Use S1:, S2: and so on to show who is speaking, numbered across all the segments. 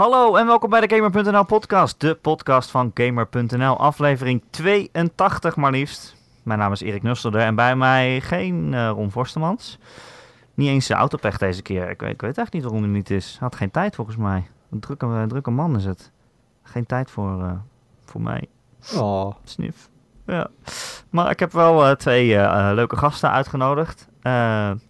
S1: Hallo en welkom bij de Gamer.nl podcast, de podcast van Gamer.nl, aflevering 82 maar liefst. Mijn naam is Erik Nusselder en bij mij geen uh, Ron Forstemans. Niet eens de autopech deze keer, ik weet, ik weet echt niet waarom hij niet is. Hij had geen tijd volgens mij. Een drukke, een drukke man is het. Geen tijd voor, uh, voor mij.
S2: Oh.
S1: Snif. Ja. Maar ik heb wel uh, twee leuke gasten uitgenodigd.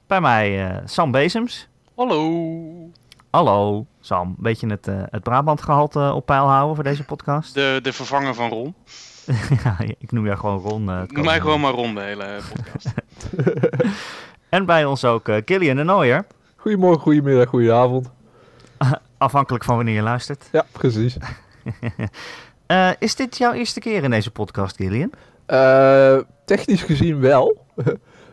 S1: bij mij Sam Bezems.
S3: Hallo.
S1: Hallo, Sam. Beetje het, uh, het Brabant-gehalte op peil houden voor deze podcast?
S3: De, de vervanger van Ron.
S1: ja, ik noem jou gewoon Ron. Uh,
S3: noem mij gewoon maar Ron, de hele podcast.
S1: en bij ons ook uh, Killian de Nooier.
S2: Goedemorgen, goedemiddag, goedenavond.
S1: Afhankelijk van wanneer je luistert.
S2: Ja, precies.
S1: is dit jouw eerste keer in deze podcast, Killian?
S2: technisch gezien wel.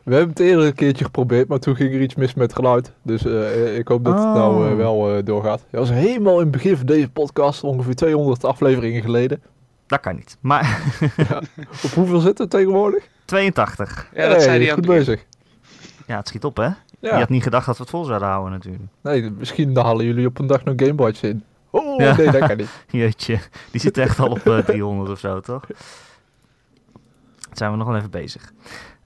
S2: We hebben het eerder een keertje geprobeerd, maar toen ging er iets mis met geluid. Dus uh, ik hoop dat het nou uh, wel uh, doorgaat. Dat was helemaal in het begin van deze podcast, ongeveer 200 afleveringen geleden.
S1: Dat kan niet, maar...
S2: ja. Op hoeveel zit het tegenwoordig?
S1: 82.
S3: Ja, dat hey, zei hij
S2: goed bezig.
S1: Ja, het schiet op, hè? Ja. Je had niet gedacht dat we het vol zouden houden, natuurlijk.
S2: Nee, misschien halen jullie op een dag nog Gameboys in. Oh, ja. nee, dat kan niet.
S1: Jeetje, die zit echt al op 300 of zo, toch? zijn we nog wel even bezig.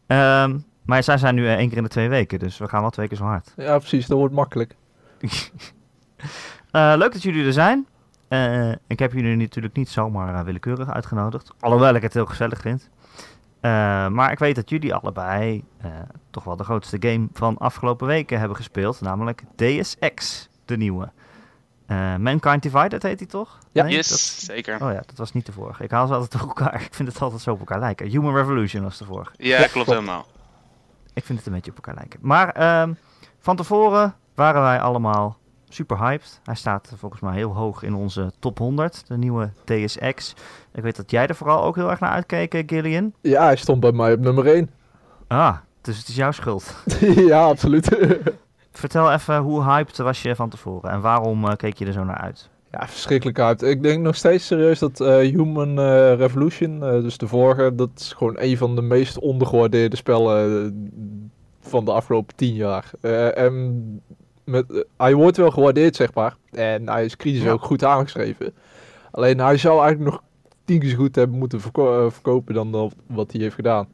S1: Um, maar zij zijn nu één keer in de twee weken, dus we gaan wel twee keer zo hard.
S2: Ja, precies. Dat wordt makkelijk.
S1: uh, leuk dat jullie er zijn. Uh, ik heb jullie natuurlijk niet zomaar uh, willekeurig uitgenodigd. Alhoewel ik het heel gezellig vind. maar ik weet dat jullie allebei toch wel de grootste game van afgelopen weken hebben gespeeld. Namelijk Deus Ex, de nieuwe. Mankind Divided heet hij toch?
S3: Ja, nee, yes, dat... zeker.
S1: Oh ja, dat was niet de vorige. Ik haal ze altijd door elkaar. Ik vind het altijd zo op elkaar lijken. Human Revolution was de vorige.
S3: Ja, ja klopt helemaal.
S1: Ik vind het een beetje op elkaar lijken. Maar um, van tevoren waren wij allemaal super hyped. Hij staat volgens mij heel hoog in onze top 100, de nieuwe TSX. Ik weet dat jij er vooral ook heel erg naar uitkeek, Gillian.
S2: Ja, hij stond bij mij op nummer 1.
S1: Ah, dus het is jouw schuld.
S2: ja, absoluut.
S1: Vertel even, hoe hyped was je van tevoren en waarom uh, keek je er zo naar uit?
S2: Ja, verschrikkelijk hyped. Ik denk nog steeds serieus dat uh, Human uh, Revolution, uh, dus de vorige, dat is gewoon een van de meest ondergewaardeerde spellen van de afgelopen tien jaar. en met, hij wordt wel gewaardeerd, zeg maar. En hij is kritisch ja. ook goed aangeschreven. Alleen hij zou eigenlijk nog tien keer zo goed hebben moeten verko verkopen dan wat hij heeft gedaan.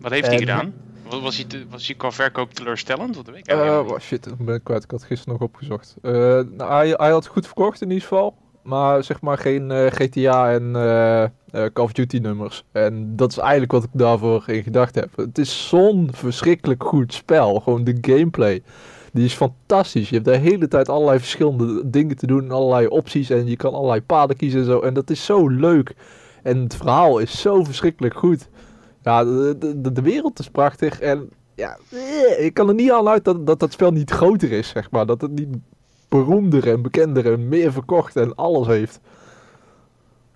S3: Wat heeft en, hij gedaan? Was hij, te, was hij qua verkoop teleurstellend? Wat weet ik
S2: uh, oh shit, ik ben kwijt. Ik had gisteren nog opgezocht. Uh, nou, hij, hij had goed verkocht in ieder geval. Maar zeg maar geen uh, GTA en Call of Duty nummers. En dat is eigenlijk wat ik daarvoor in gedacht heb. Het is zo'n verschrikkelijk goed spel. Gewoon de gameplay. Die is fantastisch. Je hebt de hele tijd allerlei verschillende dingen te doen. Allerlei opties. En je kan allerlei paden kiezen en zo. En dat is zo leuk. En het verhaal is zo verschrikkelijk goed. Ja, de, de, de, wereld is prachtig. En ja, eh, ik kan er niet aan uit dat, dat dat spel niet groter is, zeg maar. Dat het niet beroemder en bekender en meer verkocht en alles heeft.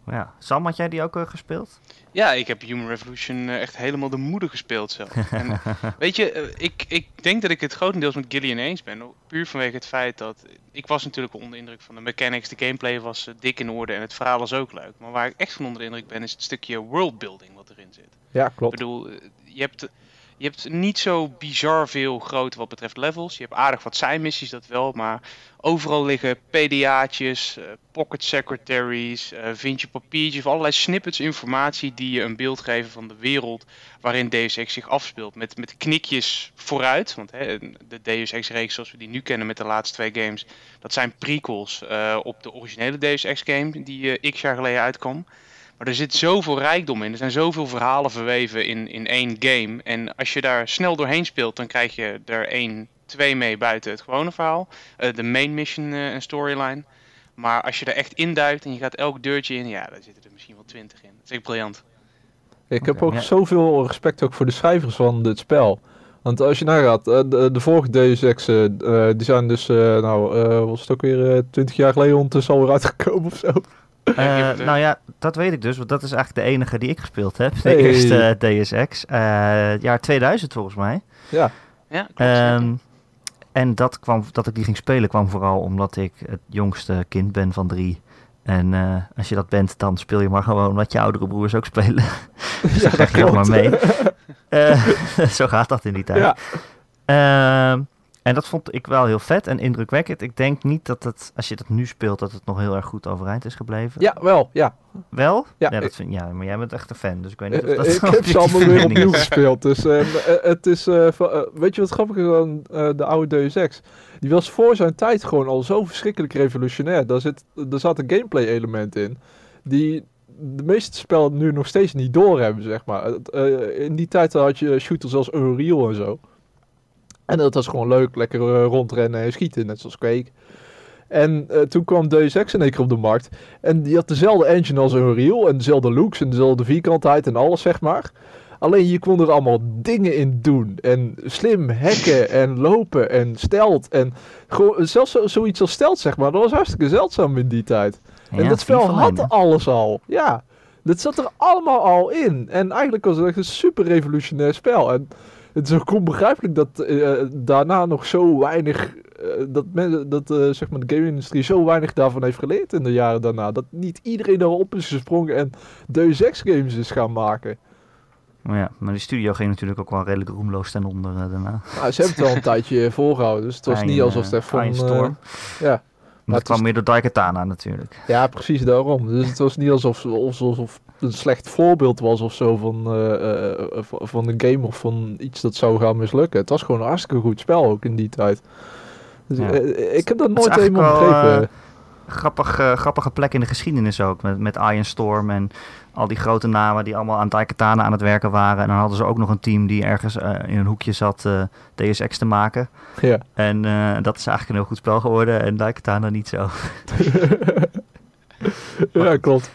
S1: Ja, Sam, had jij die ook uh, gespeeld?
S3: Ja, ik heb Human Revolution uh, echt helemaal de moeder gespeeld zelf. en, weet je, uh, ik, ik denk dat ik het grotendeels met Gillian eens ben. Puur vanwege het feit dat... Ik was natuurlijk onder indruk van de mechanics. De gameplay was dik in orde en het verhaal was ook leuk. Maar waar ik echt van onder de indruk ben, is het stukje worldbuilding wat erin zit.
S2: Ja, klopt.
S3: Ik bedoel, je hebt, je hebt niet zo bizar veel grootte wat betreft levels. Je hebt aardig wat zijmissies, dat wel. Maar overal liggen PDA'tjes, uh, pocket secretaries, uh, vind je papiertjes, allerlei snippets informatie die je een beeld geven van de wereld waarin Deus Ex zich afspeelt. Met, met knikjes vooruit, want hè, de Deus Ex reeks zoals we die nu kennen met de laatste twee games, dat zijn prequels op de originele Deus Ex game die x jaar geleden uitkwam. Maar er zit zoveel rijkdom in. Er zijn zoveel verhalen verweven in, in één game. En als je daar snel doorheen speelt, dan krijg je er één, twee mee buiten het gewone verhaal. Uh, de main mission uh, en storyline. Maar als je er echt induikt en je gaat elk deurtje in, ja, daar zitten er misschien wel twintig in. Dat vind ik briljant.
S2: Ik heb ook zoveel respect ook voor de schrijvers van dit spel. Want als je nagaat, uh, de, de vorige Deus Ex, die zijn dus, nou, was het ook weer 20 jaar geleden ondertussen alweer uitgekomen of zo.
S1: Uh, nou ja, dat weet ik dus, want dat is eigenlijk de enige die ik gespeeld heb. De eerste DSX. Uh, jaar 2000 volgens mij.
S2: Ja.
S3: Ja, um,
S1: En dat, kwam, dat ik die ging spelen kwam vooral omdat ik het jongste kind ben van drie. En uh, als je dat bent, dan speel je maar gewoon wat je oudere broers ook spelen. dus ja, krijg je ook maar mee. zo gaat dat in die tijd. Ja. En dat vond ik wel heel vet en indrukwekkend. Ik denk niet dat het, als je dat nu speelt, dat het nog heel erg goed overeind is gebleven.
S2: Ja, wel, ja.
S1: Wel?
S2: Ja,
S1: dat
S2: ik-
S1: vind, ja maar jij bent echt een fan, dus ik weet niet of
S2: Eh,
S1: dat
S2: ik heb ze allemaal weer opnieuw
S1: is.
S2: gespeeld. Dus eh, eh, het is. eh, eh, weet je wat grappig is aan eh, de oude Deus Ex? Die was voor zijn tijd gewoon al zo verschrikkelijk revolutionair. Daar, zit, daar zaten gameplay-elementen in. Die de meeste spellen nu nog steeds niet doorhebben, zeg maar. Eh, in die tijd had je shooters als Unreal en zo. En dat was gewoon leuk, lekker eh, rondrennen en schieten, net zoals Quake. En eh, toen kwam Deus Ex in één keer op de markt. En die had dezelfde engine als Unreal. En dezelfde looks en dezelfde vierkantheid en alles, zeg maar. Alleen je kon er allemaal dingen in doen. En slim hacken en lopen en stelt. En gewoon, zelfs zo- zoiets als stelt, zeg maar. Dat was hartstikke zeldzaam in die tijd. en dat spel had alles al. Ja, dat zat er allemaal al in. En eigenlijk was het echt een super revolutionair spel. En het is ook onbegrijpelijk dat eh, daarna nog zo weinig... eh, dat men, dat eh, zeg maar de game-industrie zo weinig daarvan heeft geleerd in de jaren daarna. Dat niet iedereen erop is gesprongen en Deus Ex games is gaan maken.
S1: Maar ja, maar die studio ging natuurlijk ook wel redelijk roemloos ten onder eh, daarna.
S2: Nou, ze hebben het wel een tijdje volgehouden, dus het was niet alsof
S1: eh,
S2: het echt van... Eh,
S1: Storm.
S2: ja.
S1: Maar
S2: het
S1: kwam meer door Daikatana natuurlijk.
S2: Ja, precies daarom. Dus het was niet alsof, alsof, alsof een slecht voorbeeld was of zo van, eh, van- een game of van iets dat zou gaan mislukken. Het was gewoon een hartstikke goed spel ook in die tijd. Dus,
S1: Ja.
S2: ik heb dat nooit helemaal begrepen.
S1: Grappig, grappige plek in de geschiedenis ook. Met, met Iron Storm en al die grote namen die allemaal aan Daikatana aan het werken waren. En dan hadden ze ook nog een team die ergens in een hoekje zat Deus Ex te maken.
S2: ja.
S1: En dat is eigenlijk een heel goed spel geworden en Daikatana niet zo.
S2: ja, klopt.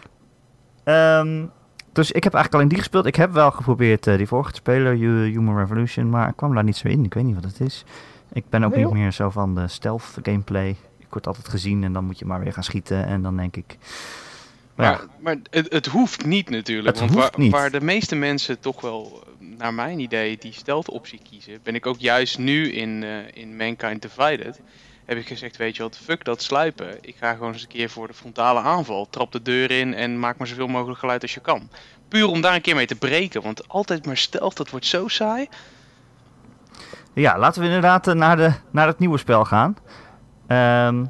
S1: Ehm, dus ik heb eigenlijk alleen die gespeeld. Ik heb wel geprobeerd eh, die vorige te spelen, Hu- Human Revolution, maar ik kwam daar niet zo in. Ik weet niet wat het is. Ik ben ook
S2: Nee,
S1: niet meer zo van de stealth gameplay. Ik word altijd gezien en dan moet je maar weer gaan schieten. En dan denk ik...
S3: Maar,
S1: ja,
S3: maar het, het hoeft niet natuurlijk.
S1: Het
S3: want
S1: hoeft
S3: waar,
S1: niet.
S3: waar de meeste mensen toch wel, naar mijn idee, die stealth optie kiezen, ben ik ook juist nu in, eh, in Mankind Divided. Heb ik gezegd, weet je wat, fuck dat sluipen. Ik ga gewoon eens een keer voor de frontale aanval. Trap de deur in en maak maar zoveel mogelijk geluid als je kan. Puur om daar een keer mee te breken. Want altijd maar stealth, dat wordt zo saai.
S1: Ja, laten we inderdaad eh, naar, de, naar het nieuwe spel gaan. Ehm,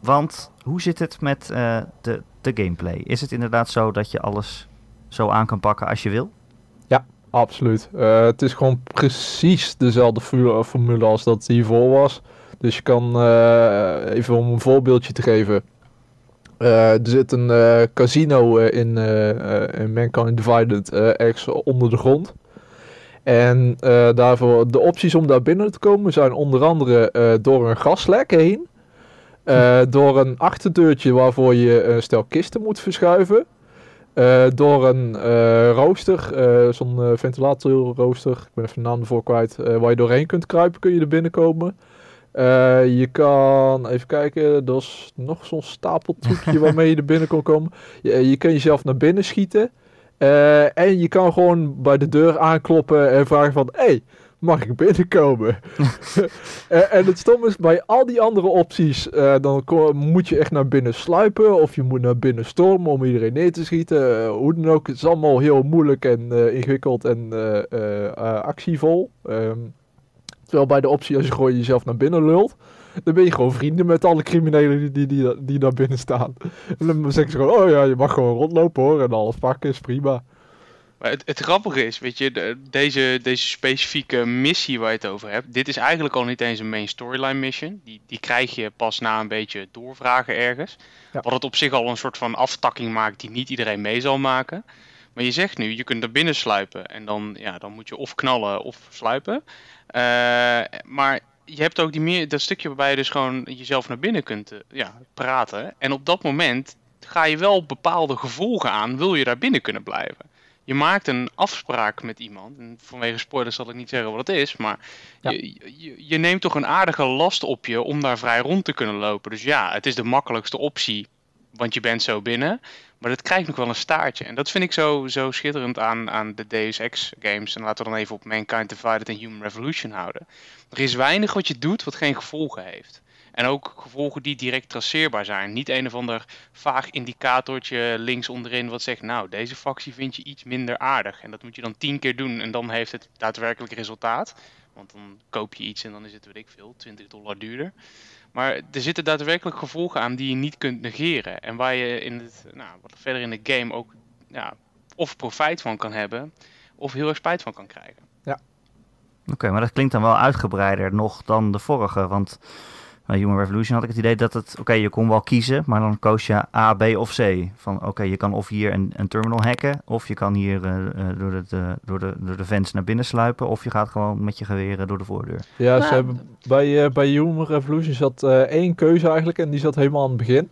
S1: want hoe zit het met eh, de, de gameplay? Is het inderdaad zo dat je alles zo aan kan pakken als je wil?
S2: Absoluut. Eh, het is gewoon precies dezelfde formule als dat hiervoor was. Dus je kan, eh, even om een voorbeeldje te geven. Eh, er zit een eh, casino in, in Mankind Divided ergens onder de grond. En daarvoor, de opties om daar binnen te komen zijn onder andere door een gaslek heen. door een achterdeurtje waarvoor je een stel kisten moet verschuiven. Door een rooster, zo'n ventilatorrooster, ik ben even de naam ervoor kwijt, waar je doorheen kunt kruipen, kun je er binnenkomen. Eh, je kan, even kijken, er is nog zo'n stapeltrucje waarmee je er binnen kon komen. Je, je kan jezelf naar binnen schieten. Eh, en je kan gewoon bij de deur aankloppen en vragen van, hey, mag ik binnenkomen? Eh, en het stom is, bij al die andere opties, eh, dan moet je echt naar binnen sluipen. Of je moet naar binnen stormen om iedereen neer te schieten. Eh, hoe dan ook, het is allemaal heel moeilijk en eh, ingewikkeld en eh, eh, eh, actievol. Ehm, terwijl bij de optie, als je gewoon jezelf naar binnen lult, dan ben je gewoon vrienden met alle criminelen die, die, die, daar binnen staan. En dan zeggen ze gewoon, oh ja, je mag gewoon rondlopen hoor, en alles pakken is prima.
S3: Maar het, het grappige is, weet je, de- deze, deze specifieke missie waar je het over hebt, dit is eigenlijk al niet eens een main storyline mission. Die, die krijg je pas na een beetje doorvragen ergens.
S2: Ja.
S3: Wat het op zich al een soort van aftakking maakt die niet iedereen mee zal maken. Maar je zegt nu, je kunt er binnen sluipen en dan, ja, dan moet je of knallen of sluipen. Eh, maar je hebt ook die meer, dat stukje waarbij je dus gewoon jezelf naar binnen kunt eh, ja, praten. En op dat moment ga je wel bepaalde gevolgen aan, wil je daar binnen kunnen blijven je maakt een afspraak met iemand. En vanwege spoilers zal ik niet zeggen wat het is. Maar
S2: Ja.
S3: je, je, je neemt toch een aardige last op je om daar vrij rond te kunnen lopen. Dus ja, het is de makkelijkste optie. Want je bent zo binnen. Maar dat krijgt nog wel een staartje. En dat vind ik zo, zo schitterend aan, aan de Deus Ex games. En laten we dan even op Mankind Divided en Human Revolution houden. Er is weinig wat je doet wat geen gevolgen heeft. En ook gevolgen die direct traceerbaar zijn. Niet een of ander vaag indicatortje links onderin wat zegt, nou, deze factie vind je iets minder aardig. En dat moet je dan tien keer doen en dan heeft het daadwerkelijk resultaat. Want dan koop je iets en dan is het, weet ik veel, 20 dollar duurder. Maar er zitten daadwerkelijk gevolgen aan die je niet kunt negeren. En waar je in het, nou, wat verder in de game ook ja, of profijt van kan hebben, of heel erg spijt van kan krijgen.
S1: Oké, maar dat klinkt dan wel uitgebreider nog dan de vorige. Want bij Human Revolution had ik het idee dat het... Oké, je kon wel kiezen, maar dan koos je A, B of C. Van oké, je kan of hier een, een terminal hacken... of je kan hier uh, door, de, uh, door, de, door de vents naar binnen sluipen... of je gaat gewoon met je geweren door de voordeur.
S2: Ja, nou, ze hebben, bij, uh, bij Human Revolution zat één keuze eigenlijk... en die zat helemaal aan het begin.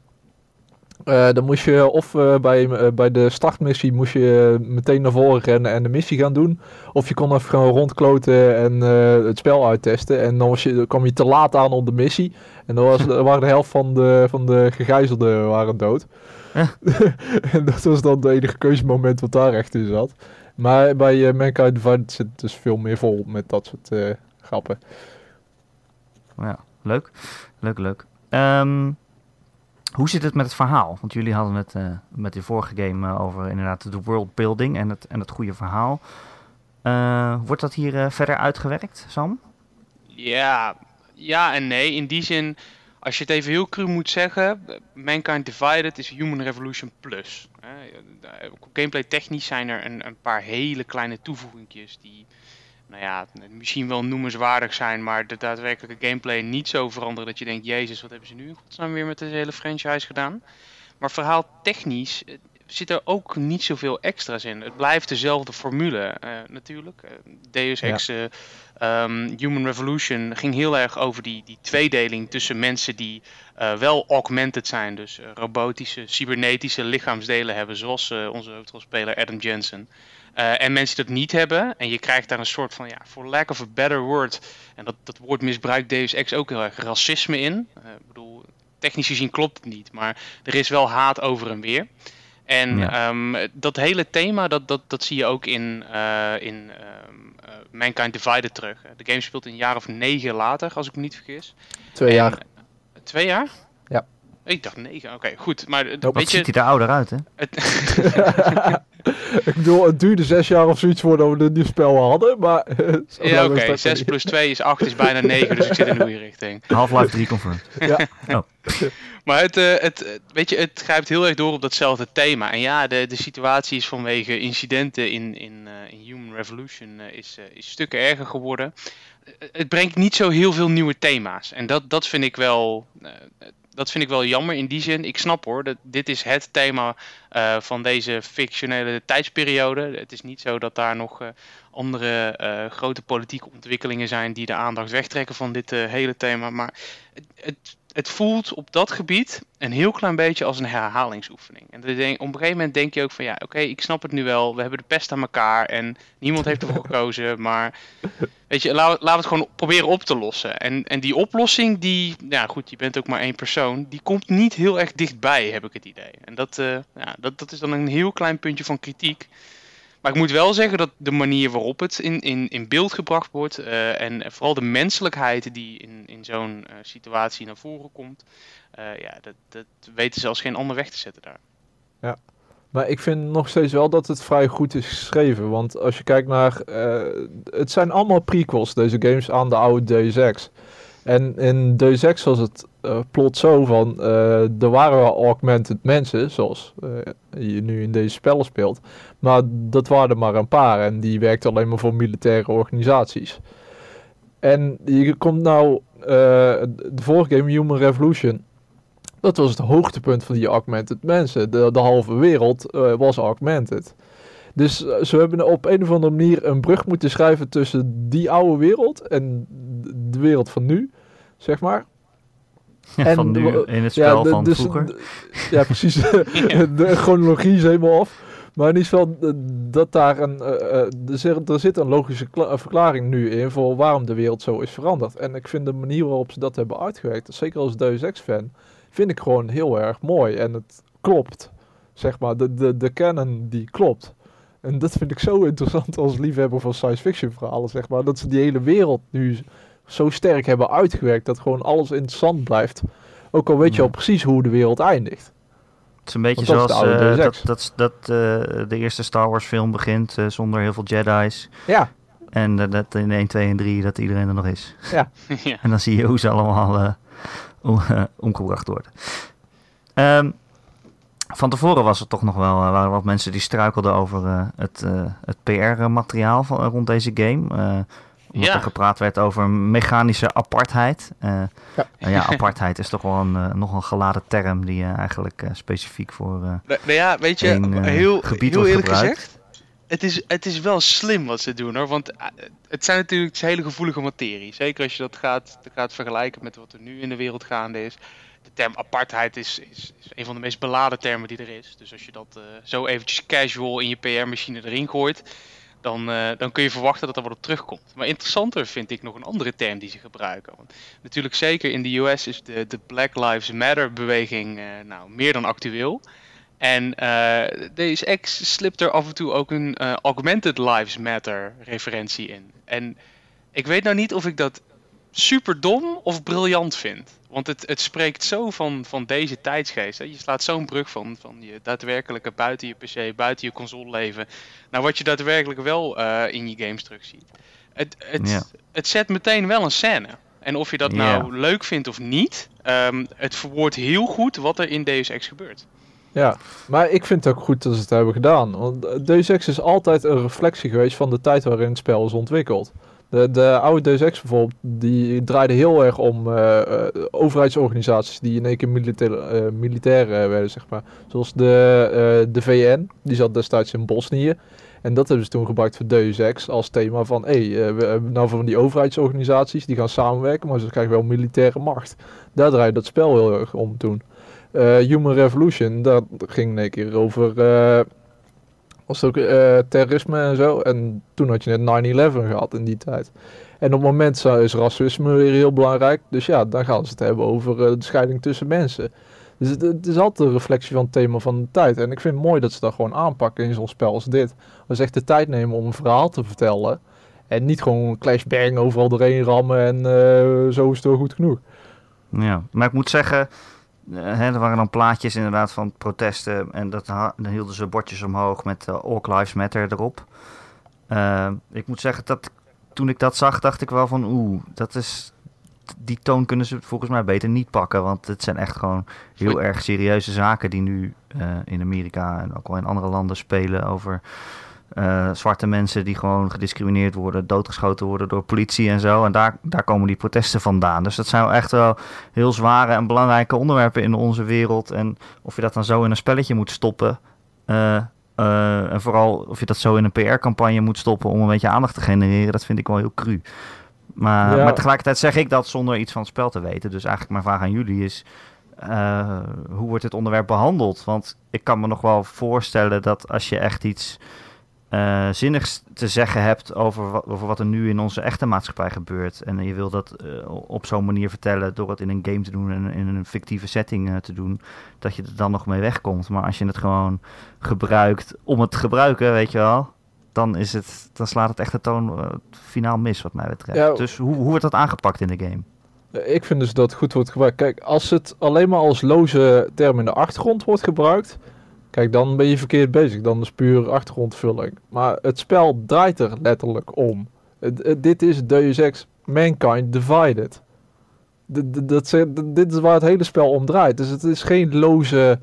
S2: Uh, dan moest je of uh, bij, uh, bij de startmissie moest je meteen naar voren rennen en de missie gaan doen. Of je kon even gewoon rondkloten en het spel uittesten. En dan, was je, dan kwam je te laat aan op de missie. En dan was, waren de helft van de, van de gegijzelden waren dood. en dat was dan het enige keuzemoment wat daar echt in zat. Maar bij Mankind Divided zit dus veel meer vol met dat soort grappen.
S1: Ja, leuk. Leuk, leuk. Um, hoe zit het met het verhaal? Want jullie hadden het uh, met de vorige game uh, over inderdaad de worldbuilding en het, en het goede verhaal. Uh, wordt dat hier verder uitgewerkt, Sam?
S3: Ja, ja en nee. In die zin, als je het even heel cru moet zeggen, Mankind Divided is Human Revolution Plus. gameplay technisch zijn er een, een paar hele kleine toevoegingjes die nou ja, misschien wel noemenswaardig zijn, maar de daadwerkelijke gameplay niet zo veranderen dat je denkt, jezus, wat hebben ze nu in godsnaam weer met deze hele franchise gedaan. Maar verhaal technisch eh, zit er ook niet zoveel extra's in. Het blijft dezelfde formule uh, natuurlijk. Uh, Deus Ex ja. um, Human Revolution ging heel erg over die, die tweedeling tussen mensen die uh, wel augmented zijn, dus robotische, cybernetische lichaamsdelen hebben, zoals onze hoofdrolspeler Adam Jensen. Uh, en mensen die dat niet hebben, en je krijgt daar een soort van, ja, for lack of a better word, en dat, dat woord misbruikt Deus Ex ook heel erg, racisme in. Uh, ik bedoel, technisch gezien klopt het niet, maar er is wel haat over en weer. En ja. um, dat hele thema, dat, dat, dat zie je ook in, uh, in um, Mankind Divided terug. De game speelt een jaar of negen later, als ik me niet vergis.
S2: Twee en, jaar.
S3: Twee jaar? Ik dacht negen, oké, goed. Maar
S1: oh, weet je, ziet hij er ouder uit, hè?
S3: Het
S2: ik bedoel, het duurde zes jaar of zoiets voordat we dit nieuw spel hadden, maar...
S3: ja, oké, okay. 6 plus 2 is 8, is bijna 9, dus ik zit in de goede richting.
S1: Half-Life 3 confirmed.
S2: ja.
S1: Oh.
S3: Maar het, uh, het, weet je, het grijpt heel erg door op datzelfde thema. En ja, de, de situatie is vanwege incidenten in, in, uh, in Human Revolution uh, is, is stukken erger geworden. het brengt niet zo heel veel nieuwe thema's. En dat, dat vind ik wel dat vind ik wel jammer in die zin. Ik snap hoor, dat dit is het thema uh, van deze fictionele tijdsperiode. Het is niet zo dat daar nog uh, andere uh, grote politieke ontwikkelingen zijn die de aandacht wegtrekken van dit hele thema. Maar het, het, het, voelt op dat gebied een heel klein beetje als een herhalingsoefening. En denk, op een gegeven moment denk je ook van ja, oké, okay, ik snap het nu wel. We hebben de pest aan elkaar en niemand heeft ervoor gekozen. Maar weet je, laten we het gewoon proberen op te lossen. En, en die oplossing, die, ja goed, je bent ook maar één persoon, die komt niet heel erg dichtbij, heb ik het idee. En dat, uh, ja, dat, dat is dan een heel klein puntje van kritiek. Maar ik moet wel zeggen dat de manier waarop het in, in, in beeld gebracht wordt uh, en vooral de menselijkheid die in, in zo'n uh, situatie naar voren komt, uh, ja, dat, dat weten ze als geen ander weg te zetten daar.
S2: Ja, maar ik vind nog steeds wel dat het vrij goed is geschreven. Want als je kijkt naar. het zijn allemaal prequels, deze games, aan de oude Deus Ex. En in Deus Ex was het uh, plot zo van, uh, er waren wel augmented mensen, zoals uh, je nu in deze spellen speelt. Maar dat waren er maar een paar en die werkten alleen maar voor militaire organisaties. En je komt nou, de vorige game, Human Revolution, dat was het hoogtepunt van die augmented mensen. De, de halve wereld was augmented. Dus ze hebben op een of andere manier een brug moeten schrijven tussen die oude wereld en de wereld van nu, zeg maar.
S1: Ja, en van nu in het spel ja, de, van dus, vroeger.
S2: ja, precies. de chronologie is helemaal af. Maar in ieder geval dat daar een... Uh, er, zit, er zit een logische verklaring nu in voor waarom de wereld zo is veranderd. En ik vind de manier waarop ze dat hebben uitgewerkt, zeker als Deus Ex fan, vind ik gewoon heel erg mooi. En het klopt. Zeg maar, de, de, de canon die klopt. En dat vind ik zo interessant als liefhebber van science fiction verhalen, zeg maar. Dat ze die hele wereld nu zo sterk hebben uitgewerkt dat gewoon alles interessant blijft. Ook al weet je
S1: Ja.
S2: al precies hoe de wereld eindigt.
S1: Het is een beetje
S2: dat
S1: zoals eh, dat, dat, dat eh, de eerste Star Wars film begint eh, zonder heel veel Jedi's.
S2: Ja,
S1: En dat in 1, 2 en 3 dat iedereen er nog is.
S3: ja.
S1: En dan zie je hoe ze allemaal om- omgebracht worden. Ehm, van tevoren was er toch nog wel eh, waren wat mensen die struikelden over eh, het, eh, het PR-materiaal van, rond deze game. eh, omdat
S3: Ja.
S1: er gepraat werd over mechanische apartheid. Eh,
S2: Ja.
S1: nou ja, apartheid is toch wel een, nog een geladen term die eigenlijk eh, specifiek voor... eh,
S3: Nou, nou ja, weet je, heel,
S1: gebied
S3: heel
S1: wordt
S3: eerlijk
S1: gebruikt.
S3: gezegd, het is, het is wel slim wat ze doen hoor. Want het zijn natuurlijk hele gevoelige materie. Zeker als je dat gaat, gaat vergelijken met wat er nu in de wereld gaande is. De term apartheid is, is, is een van de meest beladen termen die er is. Dus als je dat eh, zo eventjes casual in je PR-machine erin gooit, dan, eh, dan kun je verwachten dat er wat op terugkomt. Maar interessanter vind ik nog een andere term die ze gebruiken. Want natuurlijk zeker in de US is de, de Black Lives Matter beweging eh, nou, meer dan actueel. En deze ex slipt er af en toe ook een Augmented Lives Matter referentie in. En ik weet nou niet of ik dat super dom of briljant vind. Want het, het spreekt zo van, van deze tijdsgeest. Hè. Je slaat zo'n brug van, van je daadwerkelijke buiten je PC, buiten je console leven. naar wat je daadwerkelijk wel eh, in je games terugziet. Het, het,
S1: Ja.
S3: het zet meteen wel een scène. En of je dat nou
S1: Ja.
S3: leuk vindt of niet, ehm, het verwoordt heel goed wat er in Deus Ex gebeurt.
S2: Ja, maar ik vind het ook goed dat ze het hebben gedaan. Want Deus Ex is altijd een reflectie geweest van de tijd waarin het spel is ontwikkeld. De, de oude Deus Ex bijvoorbeeld, die draaide heel erg om eh, eh, overheidsorganisaties die in één keer militair, eh, werden, zeg maar. Zoals de, de VN, die zat destijds in Bosnië. En dat hebben ze toen gebruikt voor Deus Ex als thema van... hé, hey, we hebben nou van die overheidsorganisaties, die gaan samenwerken, maar ze krijgen wel militaire macht. Daar draaide dat spel heel erg om toen. Human Revolution, dat ging in één keer over was ook eh, terrorisme en zo. En toen had je net 9-11 gehad in die tijd. En op het moment is racisme weer heel belangrijk. Dus ja, dan gaan ze het hebben over eh, de scheiding tussen mensen. Dus het, is altijd een reflectie van het thema van de tijd. En ik vind het mooi dat ze dat gewoon aanpakken in zo'n spel als dit. Ze echt de tijd nemen om een verhaal te vertellen. En niet gewoon clash bang overal doorheen rammen en eh, zo is het wel goed genoeg.
S1: Ja, maar ik moet zeggen, hè, er waren dan plaatjes inderdaad van protesten en dat dan hielden ze bordjes omhoog met eh, All Lives Matter erop. Eh, ik moet zeggen dat toen ik dat zag, dacht ik wel van oeh, dat is die toon kunnen ze volgens mij beter niet pakken, want het zijn echt gewoon heel erg serieuze zaken die nu eh, in Amerika en ook wel in andere landen spelen over eh, zwarte mensen die gewoon gediscrimineerd worden, doodgeschoten worden door politie en zo. En daar, daar komen die protesten vandaan. Dus dat zijn echt wel heel zware en belangrijke onderwerpen in onze wereld. En of je dat dan zo in een spelletje moet stoppen. eh, eh, en vooral of je dat zo in een PR-campagne moet stoppen om een beetje aandacht te genereren, dat vind ik wel heel cru. Maar,
S2: Ja.
S1: maar tegelijkertijd zeg ik dat zonder iets van het spel te weten. Dus eigenlijk mijn vraag aan jullie is: hoe wordt dit onderwerp behandeld? Want ik kan me nog wel voorstellen dat als je echt iets eh, zinnigs te zeggen hebt over wat, over wat er nu in onze echte maatschappij gebeurt. En je wil dat eh, op zo'n manier vertellen door het in een game te doen en in een fictieve setting eh, te doen, dat je er dan nog mee wegkomt. Maar als je het gewoon gebruikt om het te gebruiken, weet je wel, dan, is het, dan slaat het echt de toon finaal mis wat mij betreft.
S2: Ja.
S1: Dus hoe, hoe wordt dat aangepakt in de game?
S2: Ik vind dus dat het goed wordt gebruikt. Kijk, als het alleen maar als loze term in de achtergrond wordt gebruikt, kijk, dan ben je verkeerd bezig. Dan is puur achtergrondvulling. Maar het spel draait er letterlijk om. Dit is Deus Ex Mankind Divided. Dat dit is waar het hele spel om draait. Dus het is geen loze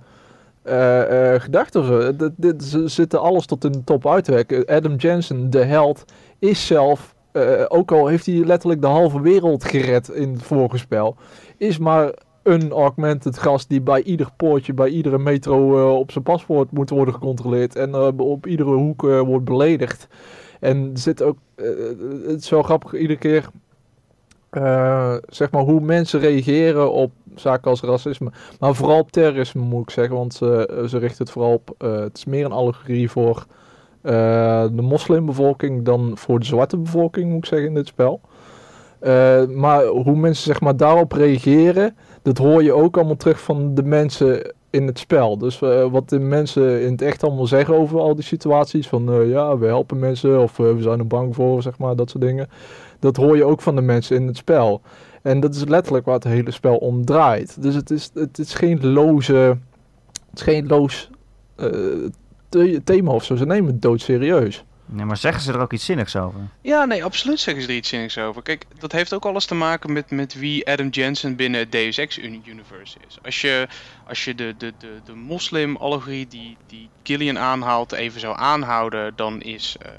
S2: eh, eh, gedachte of zo. D- dit, ze zitten alles tot in de top uit te werken. Adam Jensen, de held, is zelf eh, ook al heeft hij letterlijk de halve wereld gered in het vorige spel, is maar een augmented gast die bij ieder poortje, bij iedere metro eh, op zijn paspoort moet worden gecontroleerd en eh, op iedere hoek eh, wordt beledigd. En zit ook, het is wel grappig, iedere keer, zeg maar, hoe mensen reageren op zaken als racisme. Maar vooral op terrorisme moet ik zeggen, want ze, ze richten het vooral op, het is meer een allegorie voor de moslimbevolking dan voor de zwarte bevolking, moet ik zeggen, in dit spel. Maar hoe mensen zeg maar, daarop reageren, dat hoor je ook allemaal terug van de mensen in het spel. Dus eh, wat de mensen in het echt allemaal zeggen over al die situaties. Van eh, ja, we helpen mensen of eh, we zijn er bang voor, zeg maar, dat soort dingen. Dat hoor je ook van de mensen in het spel. En dat is letterlijk waar het hele spel om draait. Dus het is, het is geen loze. Het is geen loos the- thema of zo. Ze nemen het doodserieus.
S1: Nee, maar zeggen ze er ook iets zinnigs over?
S3: Ja, nee, absoluut zeggen ze er iets zinnigs over. Kijk, dat heeft ook alles te maken met, met wie Adam Jensen binnen het Deus Ex uni- Universe is. Als je, als je de, de, de, de moslim-allegorie die, die Gillian aanhaalt even zou aanhouden, dan is eh,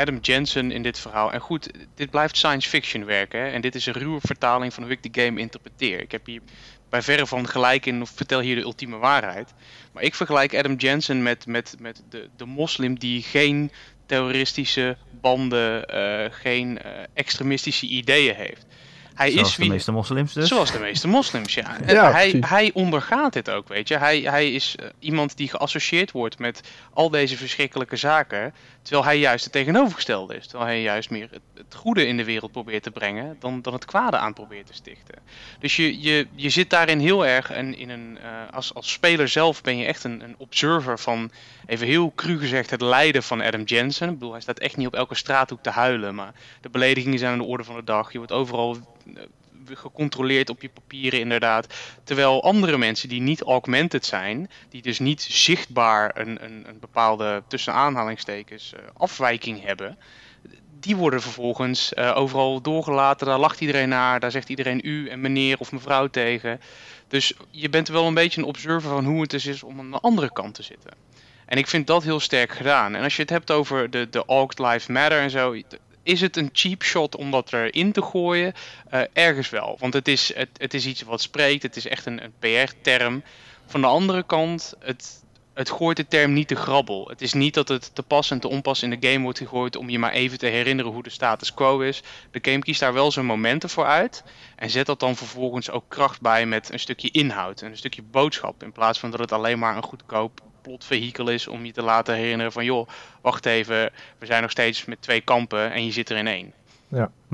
S3: Adam Jensen in dit verhaal... En goed, dit blijft science fiction werken? En dit is een ruwe vertaling van hoe ik de game interpreteer. Ik heb hier bij verre van gelijk in, of vertel hier de ultieme waarheid. Maar ik vergelijk Adam Jensen met, met, met de, de moslim die geen terroristische banden, eh, geen eh, extremistische ideeën heeft. Hij
S1: Zoals
S3: is
S1: de
S3: wie,
S1: meeste moslims dus.
S3: Zoals de meeste moslims, ja. En
S2: Ja,
S3: hij,
S2: precies.
S3: hij ondergaat dit ook, weet je. Hij, hij is eh, iemand die geassocieerd wordt met al deze verschrikkelijke zaken. Terwijl hij juist het tegenovergestelde is. Terwijl hij juist meer het, goede in de wereld probeert te brengen dan, dan het kwade aan probeert te stichten. Dus je, je, je zit daarin heel erg en in een, eh, als, als speler zelf ben je echt een, een observer van, even heel cru gezegd, het lijden van Adam Jensen. Ik bedoel, hij staat echt niet op elke straathoek te huilen, maar de beledigingen zijn aan de orde van de dag. Je wordt overal eh, gecontroleerd op je papieren inderdaad. Terwijl andere mensen die niet augmented zijn, die dus niet zichtbaar een, een, een bepaalde tussen aanhalingstekens eh, afwijking hebben, die worden vervolgens eh, overal doorgelaten. Daar lacht iedereen naar, daar zegt iedereen u en meneer of mevrouw tegen. Dus je bent wel een beetje een observer van hoe het dus is om aan de andere kant te zitten. En ik vind dat heel sterk gedaan. En als je het hebt over de, de Auged Lives Matter en zo, is het een cheap shot om dat erin te gooien? Eh, ergens wel. Want het is, het, het is iets wat spreekt, het is echt een, een PR-term. Van de andere kant, het, het gooit de term niet te grabbel. Het is niet dat het te pas en te onpas in de game wordt gegooid om je maar even te herinneren hoe de status quo is. De game kiest daar wel zijn momenten voor uit. En zet dat dan vervolgens ook kracht bij met een stukje inhoud en een stukje boodschap. In plaats van dat het alleen maar een goedkoop plotvehikel is om je te laten herinneren van joh, wacht even, we zijn nog steeds met twee kampen en je zit er in één.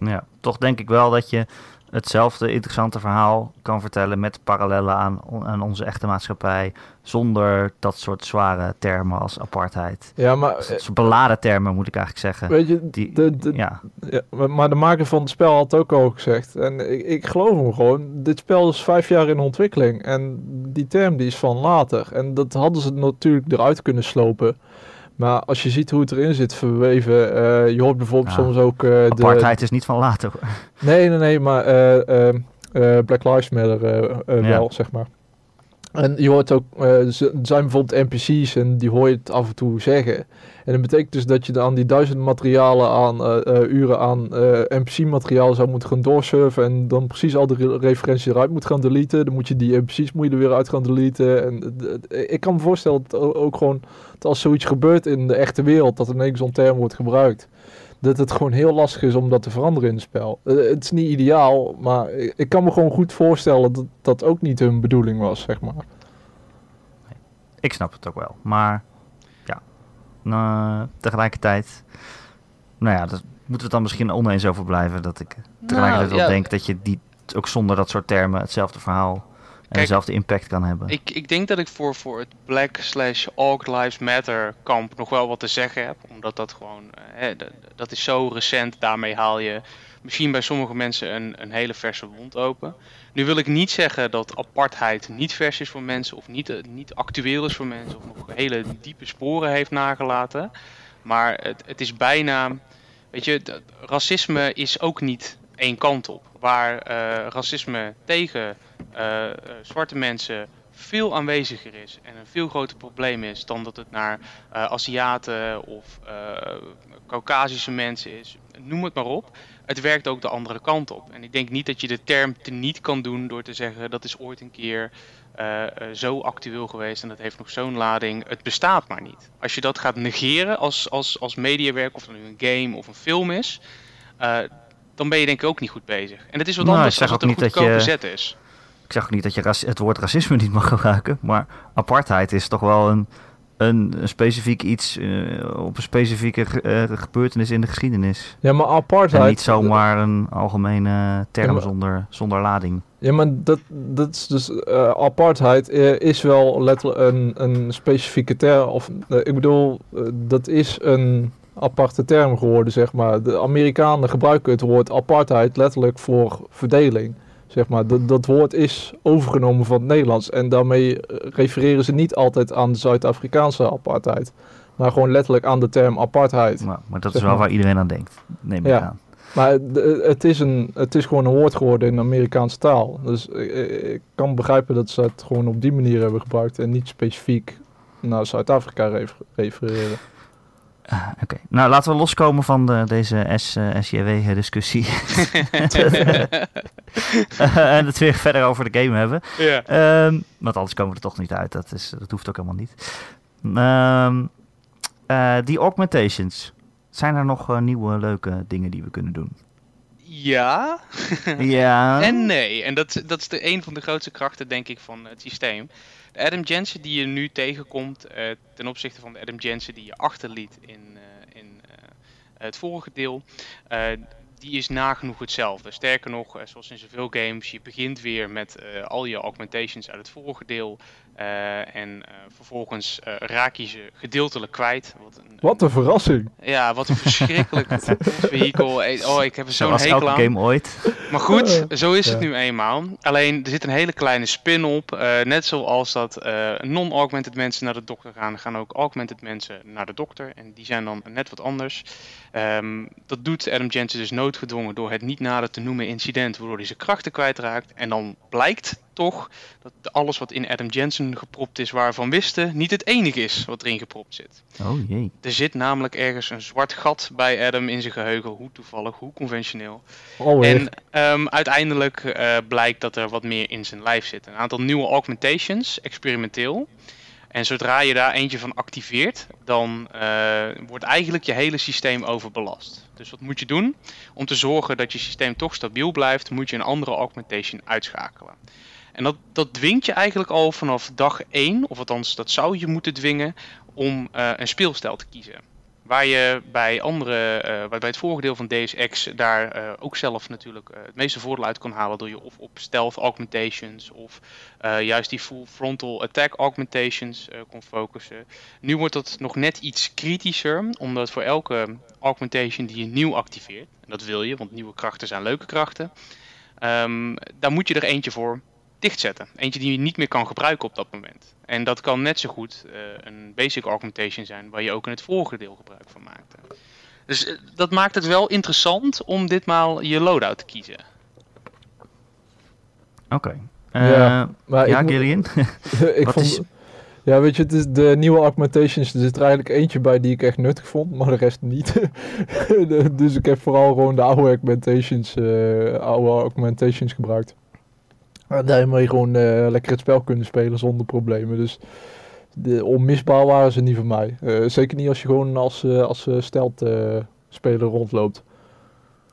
S1: Ja, toch denk ik wel dat je hetzelfde interessante verhaal kan vertellen met parallellen aan, aan onze echte maatschappij. Zonder dat soort zware termen als apartheid.
S2: Ja, maar
S1: Dat
S2: eh,
S1: soort beladen termen moet ik eigenlijk zeggen.
S2: weet je,
S1: Die,
S2: de, de,
S1: ja,
S2: maar de maker van het spel had ook al gezegd. En ik, ik geloof hem gewoon. Dit spel is vijf jaar in ontwikkeling. En die term die is van later. En dat hadden ze natuurlijk eruit kunnen slopen. Maar als je ziet hoe het erin zit verweven. eh, je hoort bijvoorbeeld
S1: Ja,
S2: soms ook de...
S1: apartheid is niet van later. hoor.
S2: Nee, nee, nee. Maar eh, Black Lives Matter wel, zeg maar. En je hoort ook, eh, ze- er zijn bijvoorbeeld NPC's en die hoor je het af en toe zeggen. En dat betekent dus dat je dan die duizend materialen aan, eh, eh, uren aan eh, NPC-materiaal zou moeten gaan doorsurfen. En dan precies al de re- referenties eruit moet gaan deleten. Dan moet je die NPC's moet je er weer uit gaan deleten. En eh, eh, ik kan me voorstellen dat ook gewoon, dat als zoiets gebeurt in de echte wereld, dat er ineens zo'n term wordt gebruikt. Dat het gewoon heel lastig is om dat te veranderen in het spel. Eh, het is niet ideaal, maar ik, ik kan me gewoon goed voorstellen dat dat ook niet hun bedoeling was, zeg maar.
S1: Ik snap het ook wel. Maar ja, nou, tegelijkertijd. Nou ja, daar moeten we het dan misschien oneens over blijven. Dat ik tegelijkertijd wel
S3: ja.
S1: denk dat je die ook zonder dat soort termen hetzelfde verhaal
S3: Kijk,
S1: dezelfde impact kan hebben.
S3: Ik, ik denk dat ik voor, voor het Black slash Auged Lives Matter kamp nog wel wat te zeggen heb. Omdat dat gewoon, eh, hè, dat is zo recent. Daarmee haal je misschien bij sommige mensen een, een hele verse wond open. Nu wil ik niet zeggen dat apartheid niet vers is voor mensen. Of niet, eh, niet actueel is voor mensen. Of nog hele diepe sporen heeft nagelaten. Maar het, het is bijna, weet je, racisme is ook niet één kant op. Waar eh, racisme tegen eh, eh, zwarte mensen veel aanweziger is en een veel groter probleem is dan dat het naar eh, Aziaten of eh Caucasische mensen is. Noem het maar op. Het werkt ook de andere kant op. En ik denk niet dat je de term teniet kan doen door te zeggen dat is ooit een keer zo actueel geweest en dat heeft nog zo'n lading. Het bestaat maar niet. Als je dat gaat negeren als, als, als mediawerk, of het nu een game of een film is, dan ben je denk ik ook niet goed bezig. En het is wat
S1: Nou,
S3: anders als
S1: zeg
S3: het een
S1: dat
S3: goedkope
S1: je-
S3: zet is.
S1: Ik zeg ook niet dat je het woord racisme niet mag gebruiken. Maar apartheid is toch wel een, een, een specifiek iets eh, op een specifieke eh, gebeurtenis in de geschiedenis.
S2: Ja, maar apartheid...
S1: En niet zomaar een algemene term
S2: Ja, maar-
S1: zonder, zonder lading.
S2: Ja, maar dat, dat is dus... eh, apartheid is wel letterlijk een, een specifieke term. Of, ik bedoel, dat is een aparte term geworden, zeg maar. De Amerikanen gebruiken het woord apartheid letterlijk voor verdeling. Zeg maar, dat, dat woord is overgenomen van het Nederlands. En daarmee eh, refereren ze niet altijd aan de Zuid-Afrikaanse apartheid. Maar gewoon letterlijk aan de term apartheid.
S1: Maar, maar dat is wel
S2: maar.
S1: waar iedereen aan denkt, neem ik
S2: Ja.
S1: aan.
S2: Maar het is, een, het is gewoon een woord geworden in de Amerikaanse taal. Dus ik, ik kan begrijpen dat ze het gewoon op die manier hebben gebruikt en niet specifiek naar Zuid-Afrika refer- refereren.
S1: Ah, Oké, nou laten we loskomen van de, deze S, eh, SJW-discussie. en het weer verder over de game hebben.
S3: ja.
S1: Ehm, want anders komen we er toch niet uit. Dat, is, dat hoeft ook helemaal niet. Eh, die augmentations. Zijn er nog eh, nieuwe leuke dingen die we kunnen doen?
S3: Ja.
S1: ja.
S3: En nee, en dat, dat is de, een van de grootste krachten, denk ik, van het systeem. De Adam Jensen die je nu tegenkomt eh, ten opzichte van de Adam Jensen die je achterliet in, eh, in eh, het vorige deel, die is nagenoeg hetzelfde. Sterker nog, zoals in zoveel games, je begint weer met al je augmentations uit het vorige deel. Eh, en eh, vervolgens eh, raak je ze gedeeltelijk kwijt. Wat een,
S2: Wat een verrassing!
S3: Ja, wat een verschrikkelijk vehikel. Eh, Oh, ik heb er zo'n hekel
S1: elke
S3: aan.
S1: game ooit.
S3: Maar goed, zo is het nu eenmaal. Alleen er zit een hele kleine spin op. Eh, net zoals dat eh, non-augmented mensen naar de dokter gaan, gaan ook augmented mensen naar de dokter. En die zijn dan net wat anders. Ehm, dat doet Adam Jensen dus noodgedwongen door het niet nader te noemen incident, waardoor hij zijn krachten kwijtraakt. En dan blijkt toch dat alles wat in Adam Jensen gepropt is, waarvan wisten, niet het enige is wat erin gepropt zit.
S1: Oh jee.
S3: Er zit namelijk ergens een zwart gat bij Adam in zijn geheugen. Hoe toevallig, hoe conventioneel.
S2: Alweer.
S3: En ehm, uiteindelijk eh, blijkt dat er wat meer in zijn lijf zit. Een aantal nieuwe augmentations, experimenteel. En zodra je daar eentje van activeert, dan eh, wordt eigenlijk je hele systeem overbelast. Dus wat moet je doen? Om te zorgen dat je systeem toch stabiel blijft, moet je een andere augmentation uitschakelen. En dat, dat dwingt je eigenlijk al vanaf dag 1, of althans dat zou je moeten dwingen, om eh, een speelstijl te kiezen. Waar je bij andere, waar bij het vorige deel van DSX daar eh, ook zelf natuurlijk het meeste voordeel uit kon halen door je of op stealth augmentations of juist die full frontal attack augmentations kon focussen. Nu wordt dat nog net iets kritischer, omdat voor elke augmentation die je nieuw activeert, en dat wil je, want nieuwe krachten zijn leuke krachten, ehm, daar moet je er eentje voor dichtzetten. Eentje die je niet meer kan gebruiken op dat moment. En dat kan net zo goed eh, een basic augmentation zijn waar je ook in het vorige deel gebruik van maakte. Dus eh, dat maakt het wel interessant om ditmaal je loadout te kiezen.
S1: Oké.
S2: Ja,
S1: Eh,
S2: maar
S1: ja,
S2: ik,
S1: Gillian?
S2: ik
S1: wat
S2: vond,
S1: is-
S2: Ja, weet je, het is de nieuwe augmentations. Er zit er eigenlijk eentje bij die ik echt nuttig vond, maar de rest niet. Dus ik heb vooral gewoon de oude augmentations, eh, oude augmentations gebruikt. En daarmee gewoon eh, lekker het spel kunnen spelen zonder problemen. Dus de, onmisbaar waren ze niet voor mij. Eh, zeker niet als je gewoon als, eh, als stelt eh, speler rondloopt.